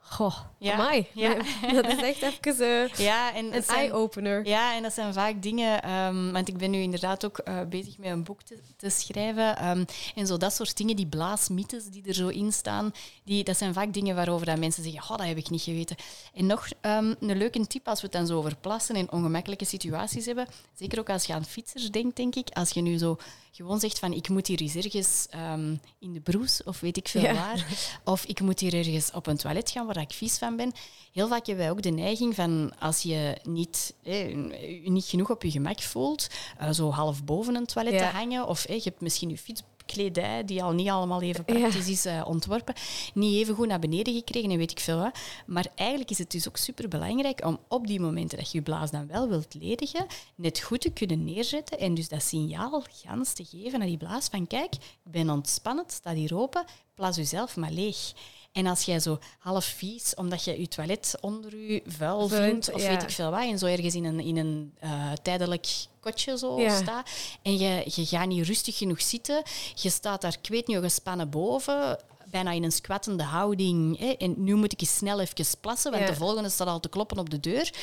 Goh, Ja, amai. ja. Dat is echt even eh, ja, en een eye-opener. Ja, en dat zijn vaak dingen, ehm, want ik ben nu inderdaad ook eh, bezig met een boek te, te schrijven. ehm, en zo dat soort dingen, die blaasmythes die er zo in staan, die, dat zijn vaak dingen waarover dat mensen zeggen, oh, dat heb ik niet geweten. En nog ehm, een leuke tip als we het dan zo over plassen en ongemakkelijke situaties hebben, zeker ook als je aan fietsers denkt, denk ik, als je nu zo gewoon zegt van ik moet hier eens ergens ehm, in de broes of weet ik veel Ja. waar, of ik moet hier ergens op een toilet gaan waar ik vies van ben. Heel vaak hebben wij ook de neiging van als je niet, eh, niet genoeg op je gemak voelt, eh, zo half boven een toilet Ja. te hangen, of eh, je hebt misschien je fietskledij die al niet allemaal even praktisch is eh, ontworpen, niet even goed naar beneden gekregen en weet ik veel wat. Maar eigenlijk is het dus ook super belangrijk om op die momenten dat je je blaas dan wel wilt ledigen, net goed te kunnen neerzetten en dus dat signaal gans te geven naar die blaas van kijk, ik ben ontspannen, het staat hier open, plaats jezelf maar leeg. En als jij zo half vies, omdat je je toilet onder je vuil vindt, of ja. weet ik veel wat, en zo ergens in een, in een eh, tijdelijk kotje zo Ja. staat, en je, je gaat niet rustig genoeg zitten, je staat daar, ik weet niet, gespannen boven, bijna in een squattende houding, hè, en nu moet ik eens snel even plassen, want Ja. de volgende staat al te kloppen op de deur,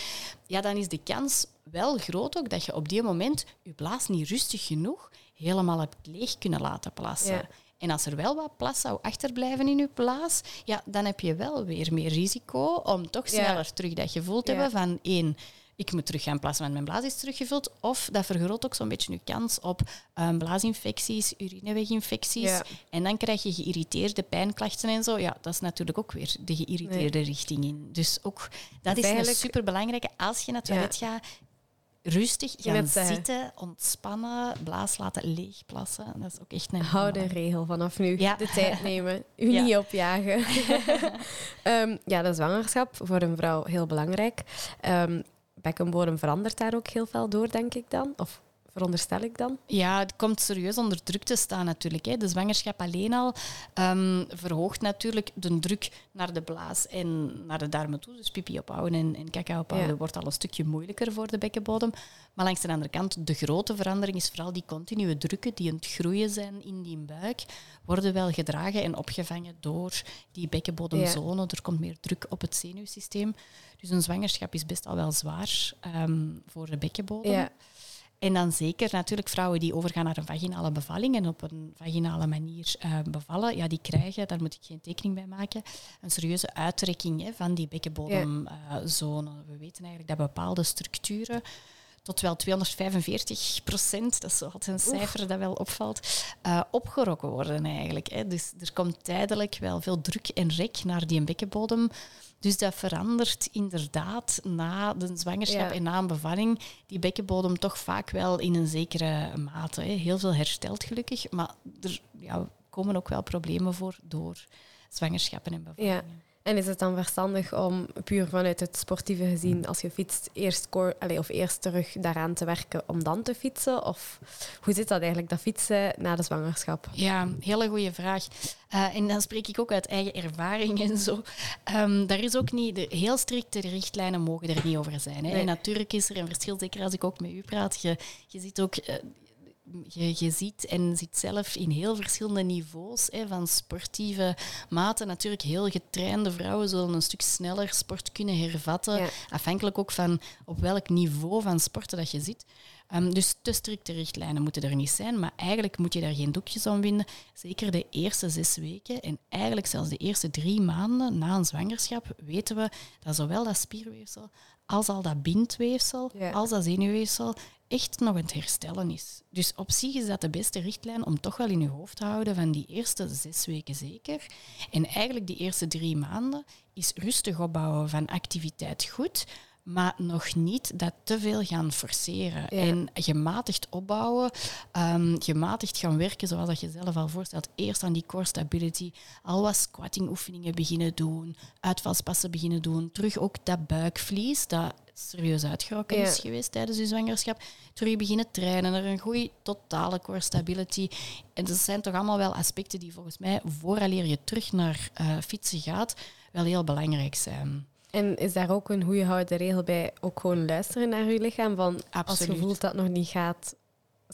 ja, dan is de kans wel groot ook dat je op die moment je blaas niet rustig genoeg helemaal hebt leeg kunnen laten plassen. Ja. En als er wel wat plas zou achterblijven in je blaas, ja, dan heb je wel weer meer risico om toch Ja. sneller terug dat gevoel te Ja. hebben van één, ik moet terug gaan plassen, want mijn blaas is teruggevuld. Of dat vergroot ook zo'n beetje je kans op um, blaasinfecties, urineweginfecties. Ja. En dan krijg je geïrriteerde pijnklachten en zo. Ja, dat is natuurlijk ook weer de geïrriteerde richting in. Dus ook dat is eigenlijk- een superbelangrijke. Als je naar het toilet gaat, rustig gaan zeggen. zitten, ontspannen, blaas laten leegplassen. Dat is ook echt een Hou de belangrijke. regel vanaf nu. Ja. De tijd nemen. U Ja. niet opjagen. Ehm, ja, de zwangerschap voor een vrouw heel belangrijk. Ehm bekkenbodem verandert daar ook heel veel door, denk ik dan. Of veronderstel ik dan. Ja, het komt serieus onder druk te staan natuurlijk. Hè. De zwangerschap alleen al ehm, verhoogt natuurlijk de druk naar de blaas en naar de darmen toe. Dus pipi ophouden en, en kaka ophouden Ja. wordt al een stukje moeilijker voor de bekkenbodem. Maar langs de andere kant, de grote verandering is vooral die continue drukken die aan het groeien zijn in die buik, worden wel gedragen en opgevangen door die bekkenbodemzone. Er komt meer druk op het zenuwsysteem. Dus een zwangerschap is best al wel zwaar ehm, voor de bekkenbodem. Ja. En dan zeker natuurlijk vrouwen die overgaan naar een vaginale bevalling en op een vaginale manier eh, bevallen, ja, die krijgen, daar moet ik geen tekening bij maken, een serieuze uitrekking hè, van die bekkenbodemzone. We weten eigenlijk dat bepaalde structuren tot wel 245 procent, dat is altijd een cijfer dat wel opvalt, eh, opgerokken worden eigenlijk. Hè. Dus er komt tijdelijk wel veel druk en rek naar die bekkenbodem. Dus dat verandert inderdaad na de zwangerschap Ja. en na een bevalling die bekkenbodem toch vaak wel in een zekere mate. Hè. Heel veel herstelt gelukkig, maar er ja, komen ook wel problemen voor door zwangerschappen en bevallingen. En is het dan verstandig om puur vanuit het sportieve gezien, als je fietst, eerst, of eerst terug daaraan te werken om dan te fietsen? Of hoe zit dat eigenlijk, dat fietsen na de zwangerschap? Ja, hele goede vraag. Eh, en dan spreek ik ook uit eigen ervaring en zo. Ehm, daar is ook niet, de heel strikte richtlijnen mogen er niet over zijn. Hè. Nee. En natuurlijk is er een verschil, zeker als ik ook met u praat. Je, je ziet ook. eh, je, je ziet en ziet zelf in heel verschillende niveaus hè, van sportieve maten. Natuurlijk, heel getrainde vrouwen zullen een stuk sneller sport kunnen hervatten. Ja. Afhankelijk ook van op welk niveau van sporten dat je zit. Ehm, dus te strikte richtlijnen moeten er niet zijn, maar eigenlijk moet je daar geen doekjes om winden. Zeker de eerste zes weken en eigenlijk zelfs de eerste drie maanden na een zwangerschap weten we dat zowel dat spierweefsel als al dat bindweefsel, Ja. als dat zenuwweefsel echt nog aan het herstellen is. Dus op zich is dat de beste richtlijn om toch wel in je hoofd te houden van die eerste zes weken zeker. En eigenlijk die eerste drie maanden is rustig opbouwen van activiteit goed, maar nog niet dat te veel gaan forceren. Ja. En gematigd opbouwen, ehm, gematigd gaan werken, zoals dat je zelf al voorstelt. Eerst aan die core stability, al wat squatting oefeningen beginnen doen, uitvalspassen beginnen doen, terug ook dat buikvlies, dat serieus uitgerokken Ja. is geweest tijdens je zwangerschap, terug beginnen trainen, naar een goede totale core stability. En dat zijn toch allemaal wel aspecten die volgens mij, vooraleer je terug naar eh, fietsen gaat, wel heel belangrijk zijn. En is daar ook een goede houden regel bij? Ook gewoon luisteren naar je lichaam. Van als je voelt dat het nog niet gaat,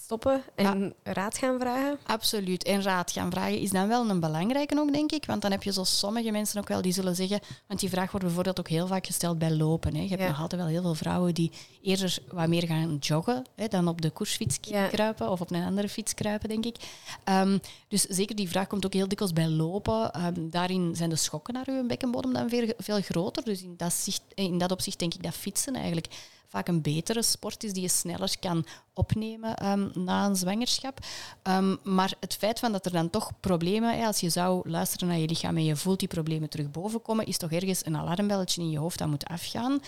stoppen en raad gaan vragen. Absoluut. En raad gaan vragen is dan wel een belangrijke ook, denk ik. Want dan heb je zo sommige mensen ook wel die zullen zeggen... Want die vraag wordt bijvoorbeeld ook heel vaak gesteld bij lopen. Hè. Je hebt Ja. nog altijd wel heel veel vrouwen die eerder wat meer gaan joggen hè, dan op de koersfiets Ja. kruipen of op een andere fiets kruipen, denk ik. Ehm, dus zeker die vraag komt ook heel dikwijls bij lopen. Ehm, daarin zijn de schokken naar uw bekkenbodem dan veel, veel groter. Dus in dat, zicht, in dat opzicht denk ik dat fietsen eigenlijk vaak een betere sport is die je sneller kan opnemen ehm, na een zwangerschap. Ehm, maar het feit van dat er dan toch problemen, hè, als je zou luisteren naar je lichaam en je voelt die problemen terug bovenkomen, is toch ergens een alarmbelletje in je hoofd dat moet afgaan.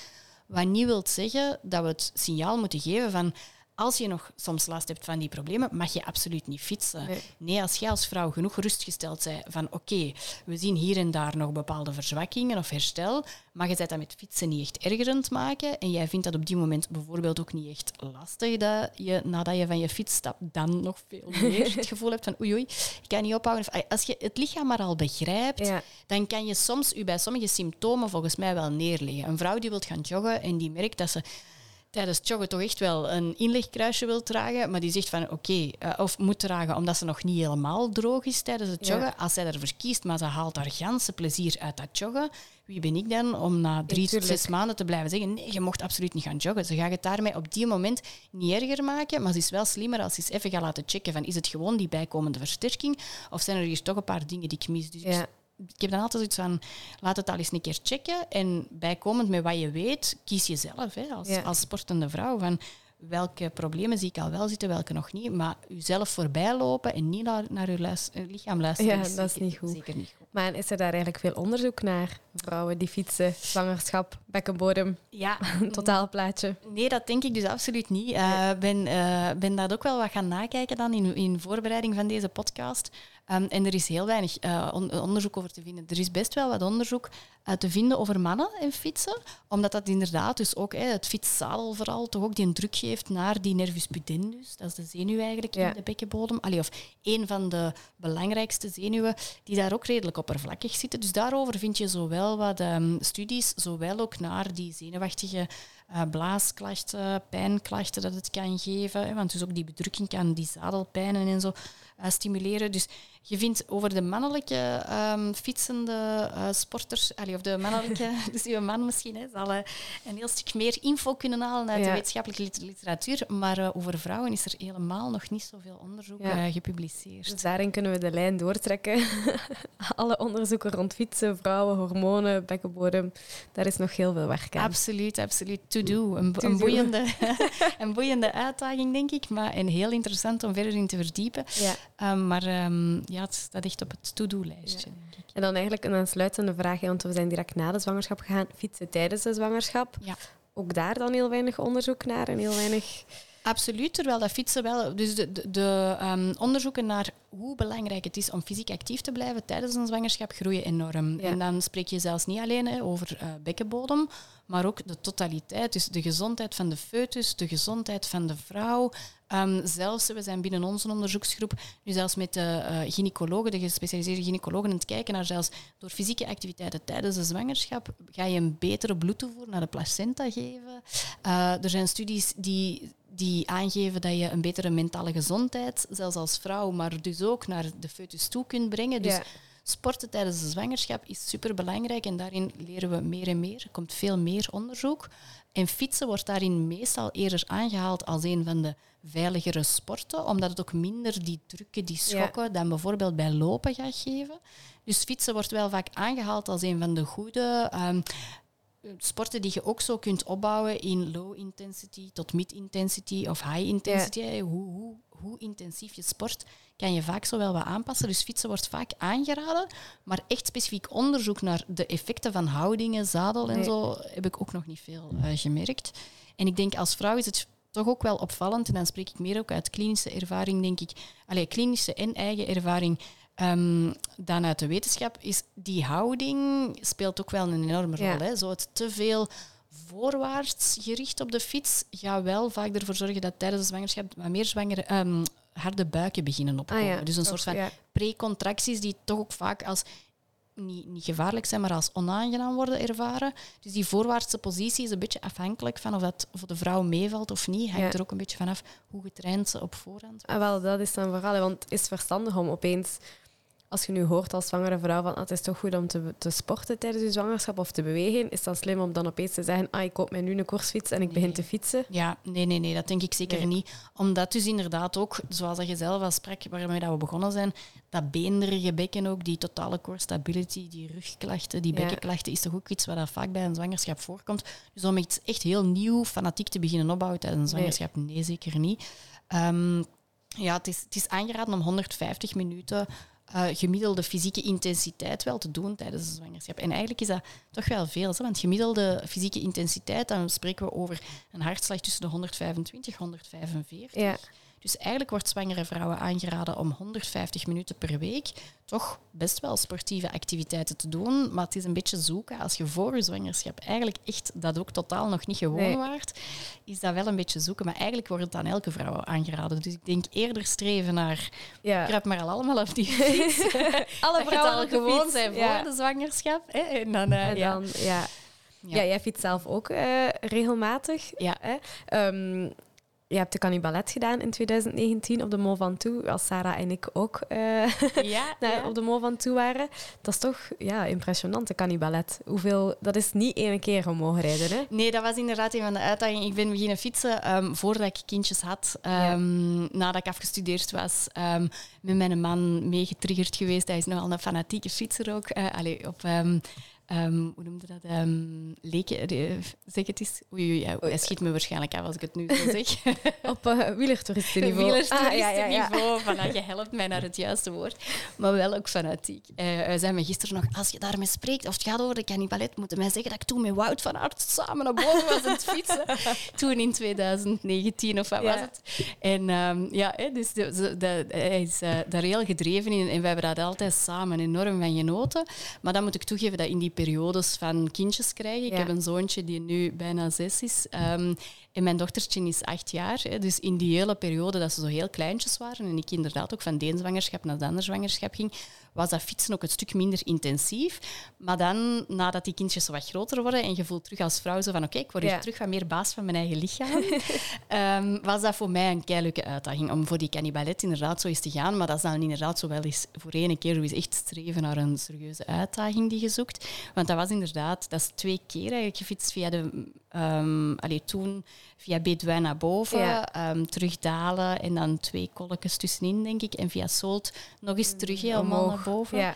Wat niet wil zeggen dat we het signaal moeten geven van als je nog soms last hebt van die problemen, mag je absoluut niet fietsen. Nee. Nee, als jij als vrouw genoeg rustgesteld bent van oké, we zien hier en daar nog bepaalde verzwakkingen of herstel, maar je bent dat met fietsen niet echt ergerend maken en jij vindt dat op die moment bijvoorbeeld ook niet echt lastig dat je nadat je van je fiets stapt dan nog veel meer het gevoel hebt van oei oei, ik kan niet ophouden. Of, als je het lichaam maar al begrijpt, Ja. dan kan je soms u bij sommige symptomen volgens mij wel neerleggen. Een vrouw die wil gaan joggen en die merkt dat ze tijdens joggen toch echt wel een inlegkruisje wil dragen, maar die zegt van oké, eh, of moet dragen omdat ze nog niet helemaal droog is tijdens het Ja. joggen. Als zij ervoor kiest, maar ze haalt haar ganse plezier uit dat joggen, wie ben ik dan om na drie tot zes maanden te blijven zeggen nee, je mocht absoluut niet gaan joggen. Ze gaat het daarmee op die moment niet erger maken, maar ze is wel slimmer als ze eens even gaat laten checken van is het gewoon die bijkomende versterking of zijn er hier toch een paar dingen die ik mis. Dus Ja. Ik heb dan altijd zoiets van, laat het al eens een keer checken. En bijkomend met wat je weet, kies je zelf hè, als, Ja. als sportende vrouw. Van welke problemen zie ik al wel zitten, welke nog niet. Maar jezelf voorbij lopen en niet naar, naar luis- eh, lichaam luisteren, Ja, is, dat is zeker, niet goed. zeker niet goed. Maar is er daar eigenlijk veel onderzoek naar? Vrouwen die fietsen, zwangerschap, bekkenbodem, Ja, totaalplaatje. Nee, dat denk ik dus absoluut niet. Ik ben, eh, ben dat ook wel wat gaan nakijken dan in, in voorbereiding van deze podcast. Ehm, en er is heel weinig eh, on- onderzoek over te vinden. Er is best wel wat onderzoek eh, te vinden over mannen en fietsen. Omdat dat inderdaad dus ook, het fietszadel vooral, toch ook die druk geeft naar die nervus pudendus. Dat is de zenuw eigenlijk Ja. in de bekkenbodem. Allee, of een van de belangrijkste zenuwen die daar ook redelijk oppervlakkig zitten. Dus daarover vind je zowel wat ehm, studies, zowel ook naar die zenuwachtige eh, blaasklachten, pijnklachten dat het kan geven. Hè, want dus ook die bedrukking kan die zadelpijnen en zo stimuleren. Dus je vindt over de mannelijke ehm, fietsende eh, sporters, allee, of de mannelijke, dus uw man misschien, hè, zal eh, een heel stuk meer info kunnen halen uit de wetenschappelijke lit- literatuur. Maar eh, over vrouwen is er helemaal nog niet zoveel onderzoek Ja. gepubliceerd. Dus daarin kunnen we de lijn doortrekken. Alle onderzoeken rond fietsen, vrouwen, hormonen, bekkenbodem. Daar is nog heel veel werk aan. Absoluut, absoluut. To do. Een, To een, do. boeiende, een boeiende uitdaging, denk ik. Maar en heel interessant om verder in te verdiepen. Ja. Um, maar um, ja, het staat echt op het to-do-lijstje, Ja. denk ik. En dan eigenlijk een aansluitende vraag, want we zijn direct na de zwangerschap gegaan. Fietsen tijdens de zwangerschap. Ja. Ook daar dan heel weinig onderzoek naar en heel weinig... Absoluut, terwijl dat fietsen wel... Dus de, de, de um, onderzoeken naar hoe belangrijk het is om fysiek actief te blijven tijdens een zwangerschap groeien enorm. Ja. En dan spreek je zelfs niet alleen hè, over uh, bekkenbodem, maar ook de totaliteit. Dus de gezondheid van de foetus, de gezondheid van de vrouw. Um, zelfs, we zijn binnen onze onderzoeksgroep nu zelfs met de uh, gynaecologen, de gespecialiseerde gynaecologen, aan het kijken naar zelfs door fysieke activiteiten tijdens de zwangerschap ga je een betere bloedtoevoer naar de placenta geven. Uh, er zijn studies die die aangeven dat je een betere mentale gezondheid, zelfs als vrouw, maar dus ook naar de foetus toe kunt brengen. Dus Ja. Sporten tijdens de zwangerschap is superbelangrijk en daarin leren we meer en meer. Er komt veel meer onderzoek. En fietsen wordt daarin meestal eerder aangehaald als een van de veiligere sporten, omdat het ook minder die drukken, die schokken, dan bijvoorbeeld bij lopen gaat geven. Dus fietsen wordt wel vaak aangehaald als een van de goede um, sporten die je ook zo kunt opbouwen in low intensity tot mid intensity of high intensity. Ja. Hoe, hoe, hoe intensief je sport kan je vaak zo wel wat aanpassen. Dus fietsen wordt vaak aangeraden, maar echt specifiek onderzoek naar de effecten van houdingen, zadel en zo heb ik ook nog niet veel uh, gemerkt. En ik denk als vrouw is het toch ook wel opvallend, en dan spreek ik meer ook uit klinische ervaring, denk ik, allee, klinische en eigen ervaring, um, dan uit de wetenschap, is die houding speelt ook wel een enorme rol. Ja. Hè? Zo het te veel voorwaarts gericht op de fiets gaat wel vaak ervoor zorgen dat tijdens de zwangerschap wat meer zwangere, um, harde buiken beginnen opkomen. Ah, ja. Dus een soort van ja. precontracties die toch ook vaak als niet, niet gevaarlijk zijn, maar als onaangenaam worden ervaren. Dus die voorwaartse positie is een beetje afhankelijk van of dat voor de vrouw meevalt of niet. Hangt Ja. er ook een beetje vanaf hoe getraind ze op voorhand Ah, wel, dat is dan vooral, want het is verstandig om opeens, als je nu hoort als zwangere vrouw van ah, het is toch goed om te, te sporten tijdens je zwangerschap of te bewegen, is dan slim om dan opeens te zeggen, ah, ik koop mij nu een koersfiets en ik begin te fietsen. Ja, nee, nee, nee, dat denk ik zeker Nee. niet. Omdat dus inderdaad ook, zoals dat je zelf al sprak, waarmee dat we begonnen zijn, dat beenderige bekken ook, die totale core stability, die rugklachten, die Ja. bekkenklachten, is toch ook iets wat dat vaak bij een zwangerschap voorkomt. Dus om iets echt heel nieuw, fanatiek te beginnen opbouwen tijdens een zwangerschap, nee, zeker niet. Ehm, ja, het is, het is aangeraden om 150 minuten eh, gemiddelde fysieke intensiteit wel te doen tijdens de zwangerschap. En eigenlijk is dat toch wel veel. Want gemiddelde fysieke intensiteit, dan spreken we over een hartslag tussen de 125 en 145. Ja. Dus eigenlijk wordt zwangere vrouwen aangeraden om 150 minuten per week toch best wel sportieve activiteiten te doen. Maar het is een beetje zoeken. Als je voor je zwangerschap eigenlijk echt dat ook totaal nog niet gewoon Nee. waart, is dat wel een beetje zoeken. Maar eigenlijk wordt het aan elke vrouw aangeraden. Dus ik denk eerder streven naar Ja. kruip maar al allemaal op die fiets. Alle vrouwen al gewoon zijn voor Ja. de zwangerschap. Hè? En dan, eh, En ja. dan, ja. Ja, jij fietst zelf ook eh, regelmatig. Ja. Hè? Ehm, je hebt de Cannibalet gedaan in 2019 op de Mol van Toe, als Sarah en ik ook eh, Ja, op de Mol van Toe waren. Dat is toch ja, impressionant, de Cannibalet. Hoeveel, dat is niet één keer omhoog rijden, hè? Nee, dat was inderdaad een van de uitdagingen. Ik ben beginnen fietsen ehm, voordat ik kindjes had. ehm, Nadat ik afgestudeerd was. ehm, met mijn man meegetriggerd geweest. Hij is nogal een fanatieke fietser ook. Eh, allee, op... ehm, hoe noemde dat? Ehm leken, eh, zeg het eens. Oei, oei, ja, hij schiet me waarschijnlijk af als ik het nu zo zeg. Op uh, wielertoeristenniveau. Wielerstoeristenniveau. Voilà, je helpt mij naar het juiste woord. Maar wel ook fanatiek. Eh, hij zei me gisteren nog, als je daarmee spreekt of het gaat over de cannibalet, moeten mij zeggen dat ik toen met Wout van Aert samen naar boven was aan het fietsen. toen in 2019 of wat Ja. was het. En ehm, ja, dus de, de- de- hij is eh, daar heel gedreven in en we hebben daar altijd samen enorm van genoten. Maar dan moet ik toegeven dat in die periodes van kindjes krijgen, ik Ja. heb een zoontje die nu bijna zes is, ehm, en mijn dochtertje is acht jaar. Hè, dus in die hele periode dat ze zo heel kleintjes waren en ik inderdaad ook van de een zwangerschap naar de andere zwangerschap ging, was dat fietsen ook een stuk minder intensief. Maar dan, nadat die kindjes zo wat groter worden en je voelt terug als vrouw zo van oké, ik word hier Ja. terug wat meer baas van mijn eigen lichaam, ehm, was dat voor mij een keileuke uitdaging om voor die cannibalet inderdaad zo eens te gaan. Maar dat is dan inderdaad zo wel eens voor één keer zo eens echt streven naar een serieuze uitdaging die je zoekt. Want dat was inderdaad, dat is twee keer eigenlijk gefietst via de, allee, toen via Bedouin naar boven, Ja. ehm, terugdalen en dan twee kolletjes tussenin, denk ik. En via Solt nog eens terug helemaal naar boven. Ja.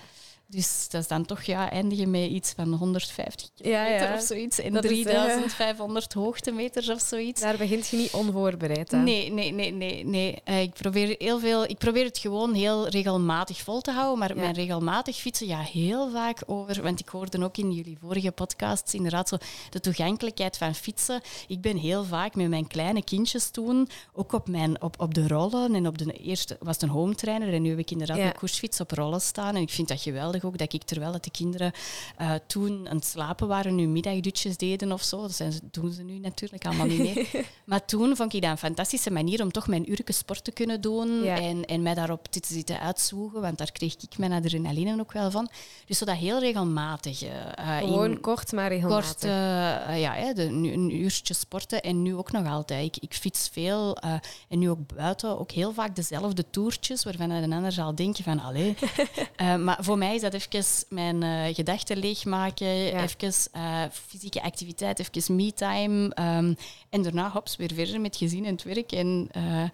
Dus dat is dan toch ja, eindigen met iets van 150 kilometer Ja, ja. of zoiets. En Dat is, eh, 3500 hoogtemeters of zoiets. Daar begint je niet onvoorbereid aan. Nee, nee, nee, nee. nee. Eh, ik, probeer heel veel, ik probeer het gewoon heel regelmatig vol te houden. Maar Ja. mijn regelmatig fietsen, ja, heel vaak over... Want ik hoorde ook in jullie vorige podcasts inderdaad zo de toegankelijkheid van fietsen. Ik ben heel vaak met mijn kleine kindjes toen, ook op, mijn, op, op de rollen. En op de eerste was het een home trainer en nu heb ik inderdaad een koersfiets op rollen staan. En ik vind dat geweldig ook, dat ik terwijl dat de kinderen eh, toen aan het slapen waren, nu middagdutjes deden of zo. Dat zijn doen ze nu natuurlijk allemaal niet meer. Maar toen vond ik dat een fantastische manier om toch mijn uurtje sport te kunnen doen Ja. en, en mij daarop te zitten uitzoegen, want daar kreeg ik mijn adrenaline ook wel van. Dus zo dat heel regelmatig. eh, Gewoon in kort, maar regelmatig. kort, ja, hè, de, een uurtje sporten en nu ook nog altijd. Ik, ik fiets veel en nu ook buiten, ook heel vaak dezelfde toertjes, waarvan een ander zal denken van, allee. Maar voor mij is dat even mijn eh, gedachten leegmaken, even eh, fysieke activiteit, even me-time. ehm, en daarna, hops, weer verder met gezin en het werk. En, eh,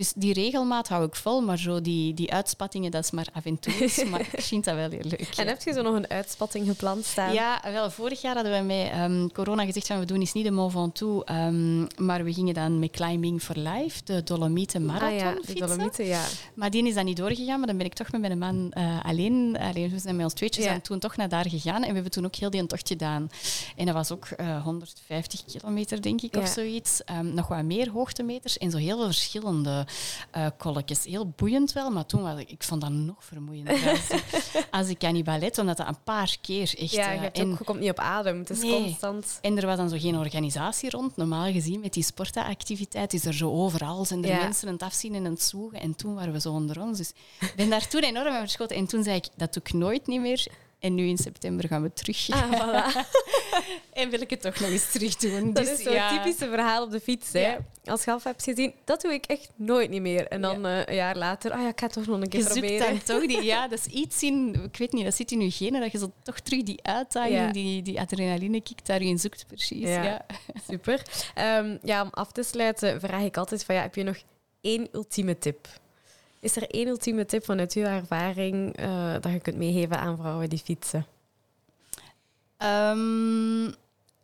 dus die regelmaat hou ik vol, maar zo die, die uitspattingen, dat is maar af en toe. maar ik vind dat wel heel leuk. En ja. heb je zo nog een uitspatting gepland staan? Ja, wel, vorig jaar hadden we met ehm, corona gezegd van we doen eens niet de Mont Ventoux, ehm, maar we gingen dan met Climbing for Life, de Dolomieten Marathon, ah, ja, de. Dolomieten, ja. Maar die is dan niet doorgegaan, maar dan ben ik toch met mijn man eh, alleen, alleen, we zijn met ons tweetjes Ja. en toen toch naar daar gegaan en we hebben toen ook heel die tocht gedaan. En dat was ook eh, 150 kilometer, denk ik, of zoiets. Ehm, nog wat meer hoogtemeters en zo heel veel verschillende eh kolletjes. Heel boeiend wel, maar toen was ik, ik vond dat nog vermoeiender als, als ik cannibalet, omdat dat een paar keer echt... Ja, je, eh, en- ook, je komt niet op adem. Het is Nee. constant. en er was dan zo geen organisatie rond. Normaal gezien met die sportactiviteit is er zo overal. Zijn er Ja. mensen aan het afzien en aan het zoegen. En toen waren we zo onder ons. Dus ik ben daar toen enorm aan verschoten. En toen zei ik, dat doe ik nooit niet meer. En nu in september gaan we terug. Ah, voilà. En wil ik het toch nog eens terug doen. Dat Dus is zo'n ja. typische verhaal op de fiets. Hè. Ja. Als je af hebt gezien, dat doe ik echt nooit niet meer. En dan eh, een jaar later, ah ja, ik ga het toch nog een keer Je zoekt proberen. dan toch die... Ja, dat is iets in... Ik weet niet, dat zit in je genen, dat je zo toch terug die uitdaging, die, die adrenaline kick daarin zoekt, precies. Ja. Ja. Super. Ehm, ja, om af te sluiten vraag ik altijd van, ja, heb je nog één ultieme tip? Is er één ultieme tip vanuit uw ervaring eh, dat je kunt meegeven aan vrouwen die fietsen? Um,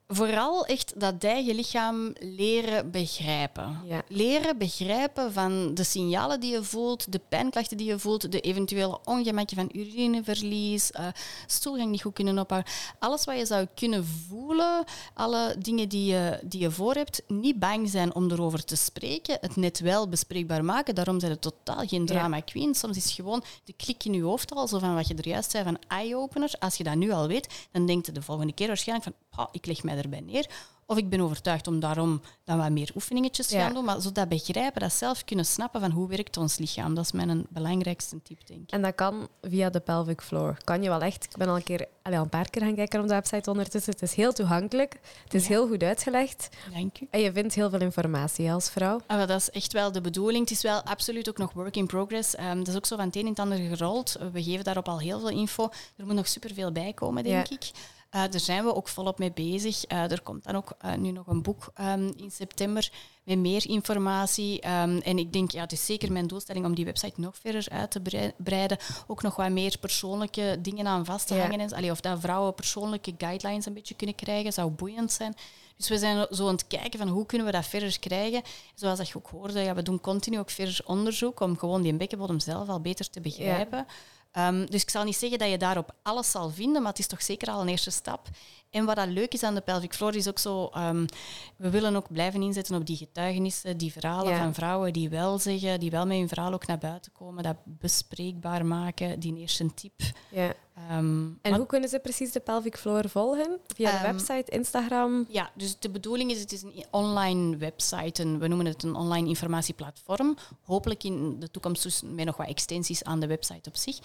vooral echt dat eigen lichaam leren begrijpen. Ja. Leren begrijpen van de signalen die je voelt, de pijnklachten die je voelt, de eventuele ongemakken van urineverlies, eh, stoelgang niet goed kunnen ophouden. Alles wat je zou kunnen voelen, alle dingen die je, die je voor hebt, niet bang zijn om erover te spreken, het net wel bespreekbaar maken. Daarom zijn het totaal geen Ja. drama queen. Soms is het gewoon de klik in je hoofd al, zo van wat je er juist zei van eye-opener. Als je dat nu al weet, dan denkt je de volgende keer waarschijnlijk van "Ha, ik leg mij erbij neer. Of ik ben overtuigd om daarom dan wat meer oefeningetjes te Ja. gaan doen. Maar zo dat begrijpen, dat zelf kunnen snappen van hoe werkt ons lichaam. Dat is mijn belangrijkste tip, denk ik. En dat kan via de pelvic floor. Kan je wel echt. Ik ben al een, keer, allee, al een paar keer gaan kijken op de website ondertussen. Het is heel toegankelijk. Het is Ja. heel goed uitgelegd. Dank u. En je vindt heel veel informatie als vrouw. Ah, wel, dat is echt wel de bedoeling. Het is wel absoluut ook nog work in progress. Ehm, dat is ook zo van het een in het ander gerold. We geven daarop al heel veel info. Er moet nog superveel bij komen, denk Ja. ik. Eh, daar zijn we ook volop mee bezig. Eh, er komt dan ook eh, nu nog een boek ehm, in september met meer informatie. Ehm, en ik denk, ja, het is zeker mijn doelstelling om die website nog verder uit te brei- breiden. Ook nog wat meer persoonlijke dingen aan vast te Ja. hangen. En, allee, of dat vrouwen persoonlijke guidelines een beetje kunnen krijgen, zou boeiend zijn. Dus we zijn zo aan het kijken van hoe kunnen we dat verder krijgen. Zoals dat je ook hoorde, ja, we doen continu ook verder onderzoek om gewoon die bekkenbodem zelf al beter te begrijpen. Ehm, dus ik zal niet zeggen dat je daarop alles zal vinden, maar het is toch zeker al een eerste stap. En wat dat leuk is aan de pelvic floor is ook zo, ehm, we willen ook blijven inzetten op die getuigenissen, die verhalen Ja. van vrouwen die wel zeggen, die wel met hun verhaal ook naar buiten komen, dat bespreekbaar maken, die eerste tip. Ja. Ehm, En hoe kunnen ze precies de pelvic floor volgen? Via de Ehm, website, Instagram? Ja, dus de bedoeling is, het is een online website, een, we noemen het een online informatieplatform. Hopelijk in de toekomst dus met nog wat extensies aan de website op zich.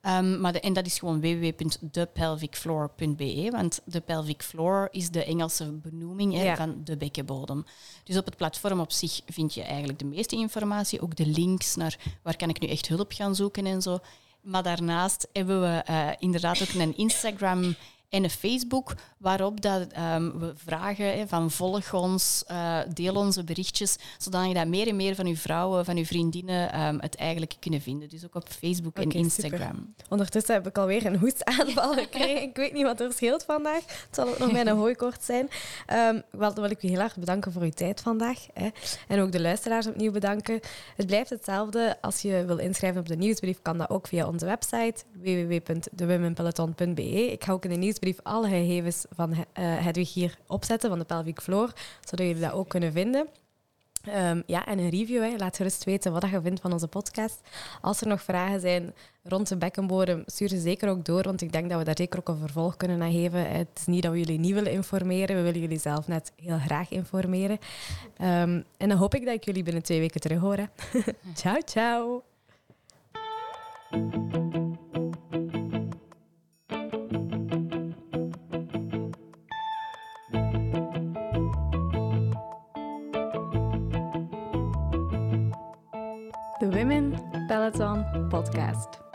Ehm, maar de, en dat is gewoon www.thepelvicfloor.be, want de pelvic floor is de Engelse benoeming hè, Ja. van de bekkenbodem. Dus op het platform op zich vind je eigenlijk de meeste informatie, ook de links naar waar kan ik nu echt hulp gaan zoeken en zo. Maar daarnaast hebben we eh, inderdaad ook een Instagram en een Facebook, waarop dat, ehm, we vragen van volg ons, eh, deel onze berichtjes, zodat je dat meer en meer van uw vrouwen, van uw vriendinnen ehm, het eigenlijk kunnen vinden. Dus ook op Facebook en Instagram. Ondertussen heb ik alweer een hoestaanval gekregen. Ik weet niet wat er scheelt vandaag. Het zal ook nog mijn hooikort zijn. Ehm wel, dan wil ik u heel erg bedanken voor uw tijd vandaag. Hè. En ook de luisteraars opnieuw bedanken. Het blijft hetzelfde. Als je wil inschrijven op de nieuwsbrief, kan dat ook via onze website www.thewomenpeloton.be. Ik ga ook in de nieuwsbrief alle gegevens van uh, Hedwig hier opzetten, van de pelvic floor, zodat jullie dat ook kunnen vinden. Um, ja, en een review. Hè. Laat gerust weten wat je vindt van onze podcast. Als er nog vragen zijn rond de bekkenbodem, stuur ze zeker ook door, want ik denk dat we daar zeker ook een vervolg kunnen aan geven. Het is niet dat we jullie niet willen informeren, we willen jullie zelf net heel graag informeren. Um, en dan hoop ik dat ik jullie binnen twee weken terug hoor. ciao, ciao. The Women Peloton Podcast.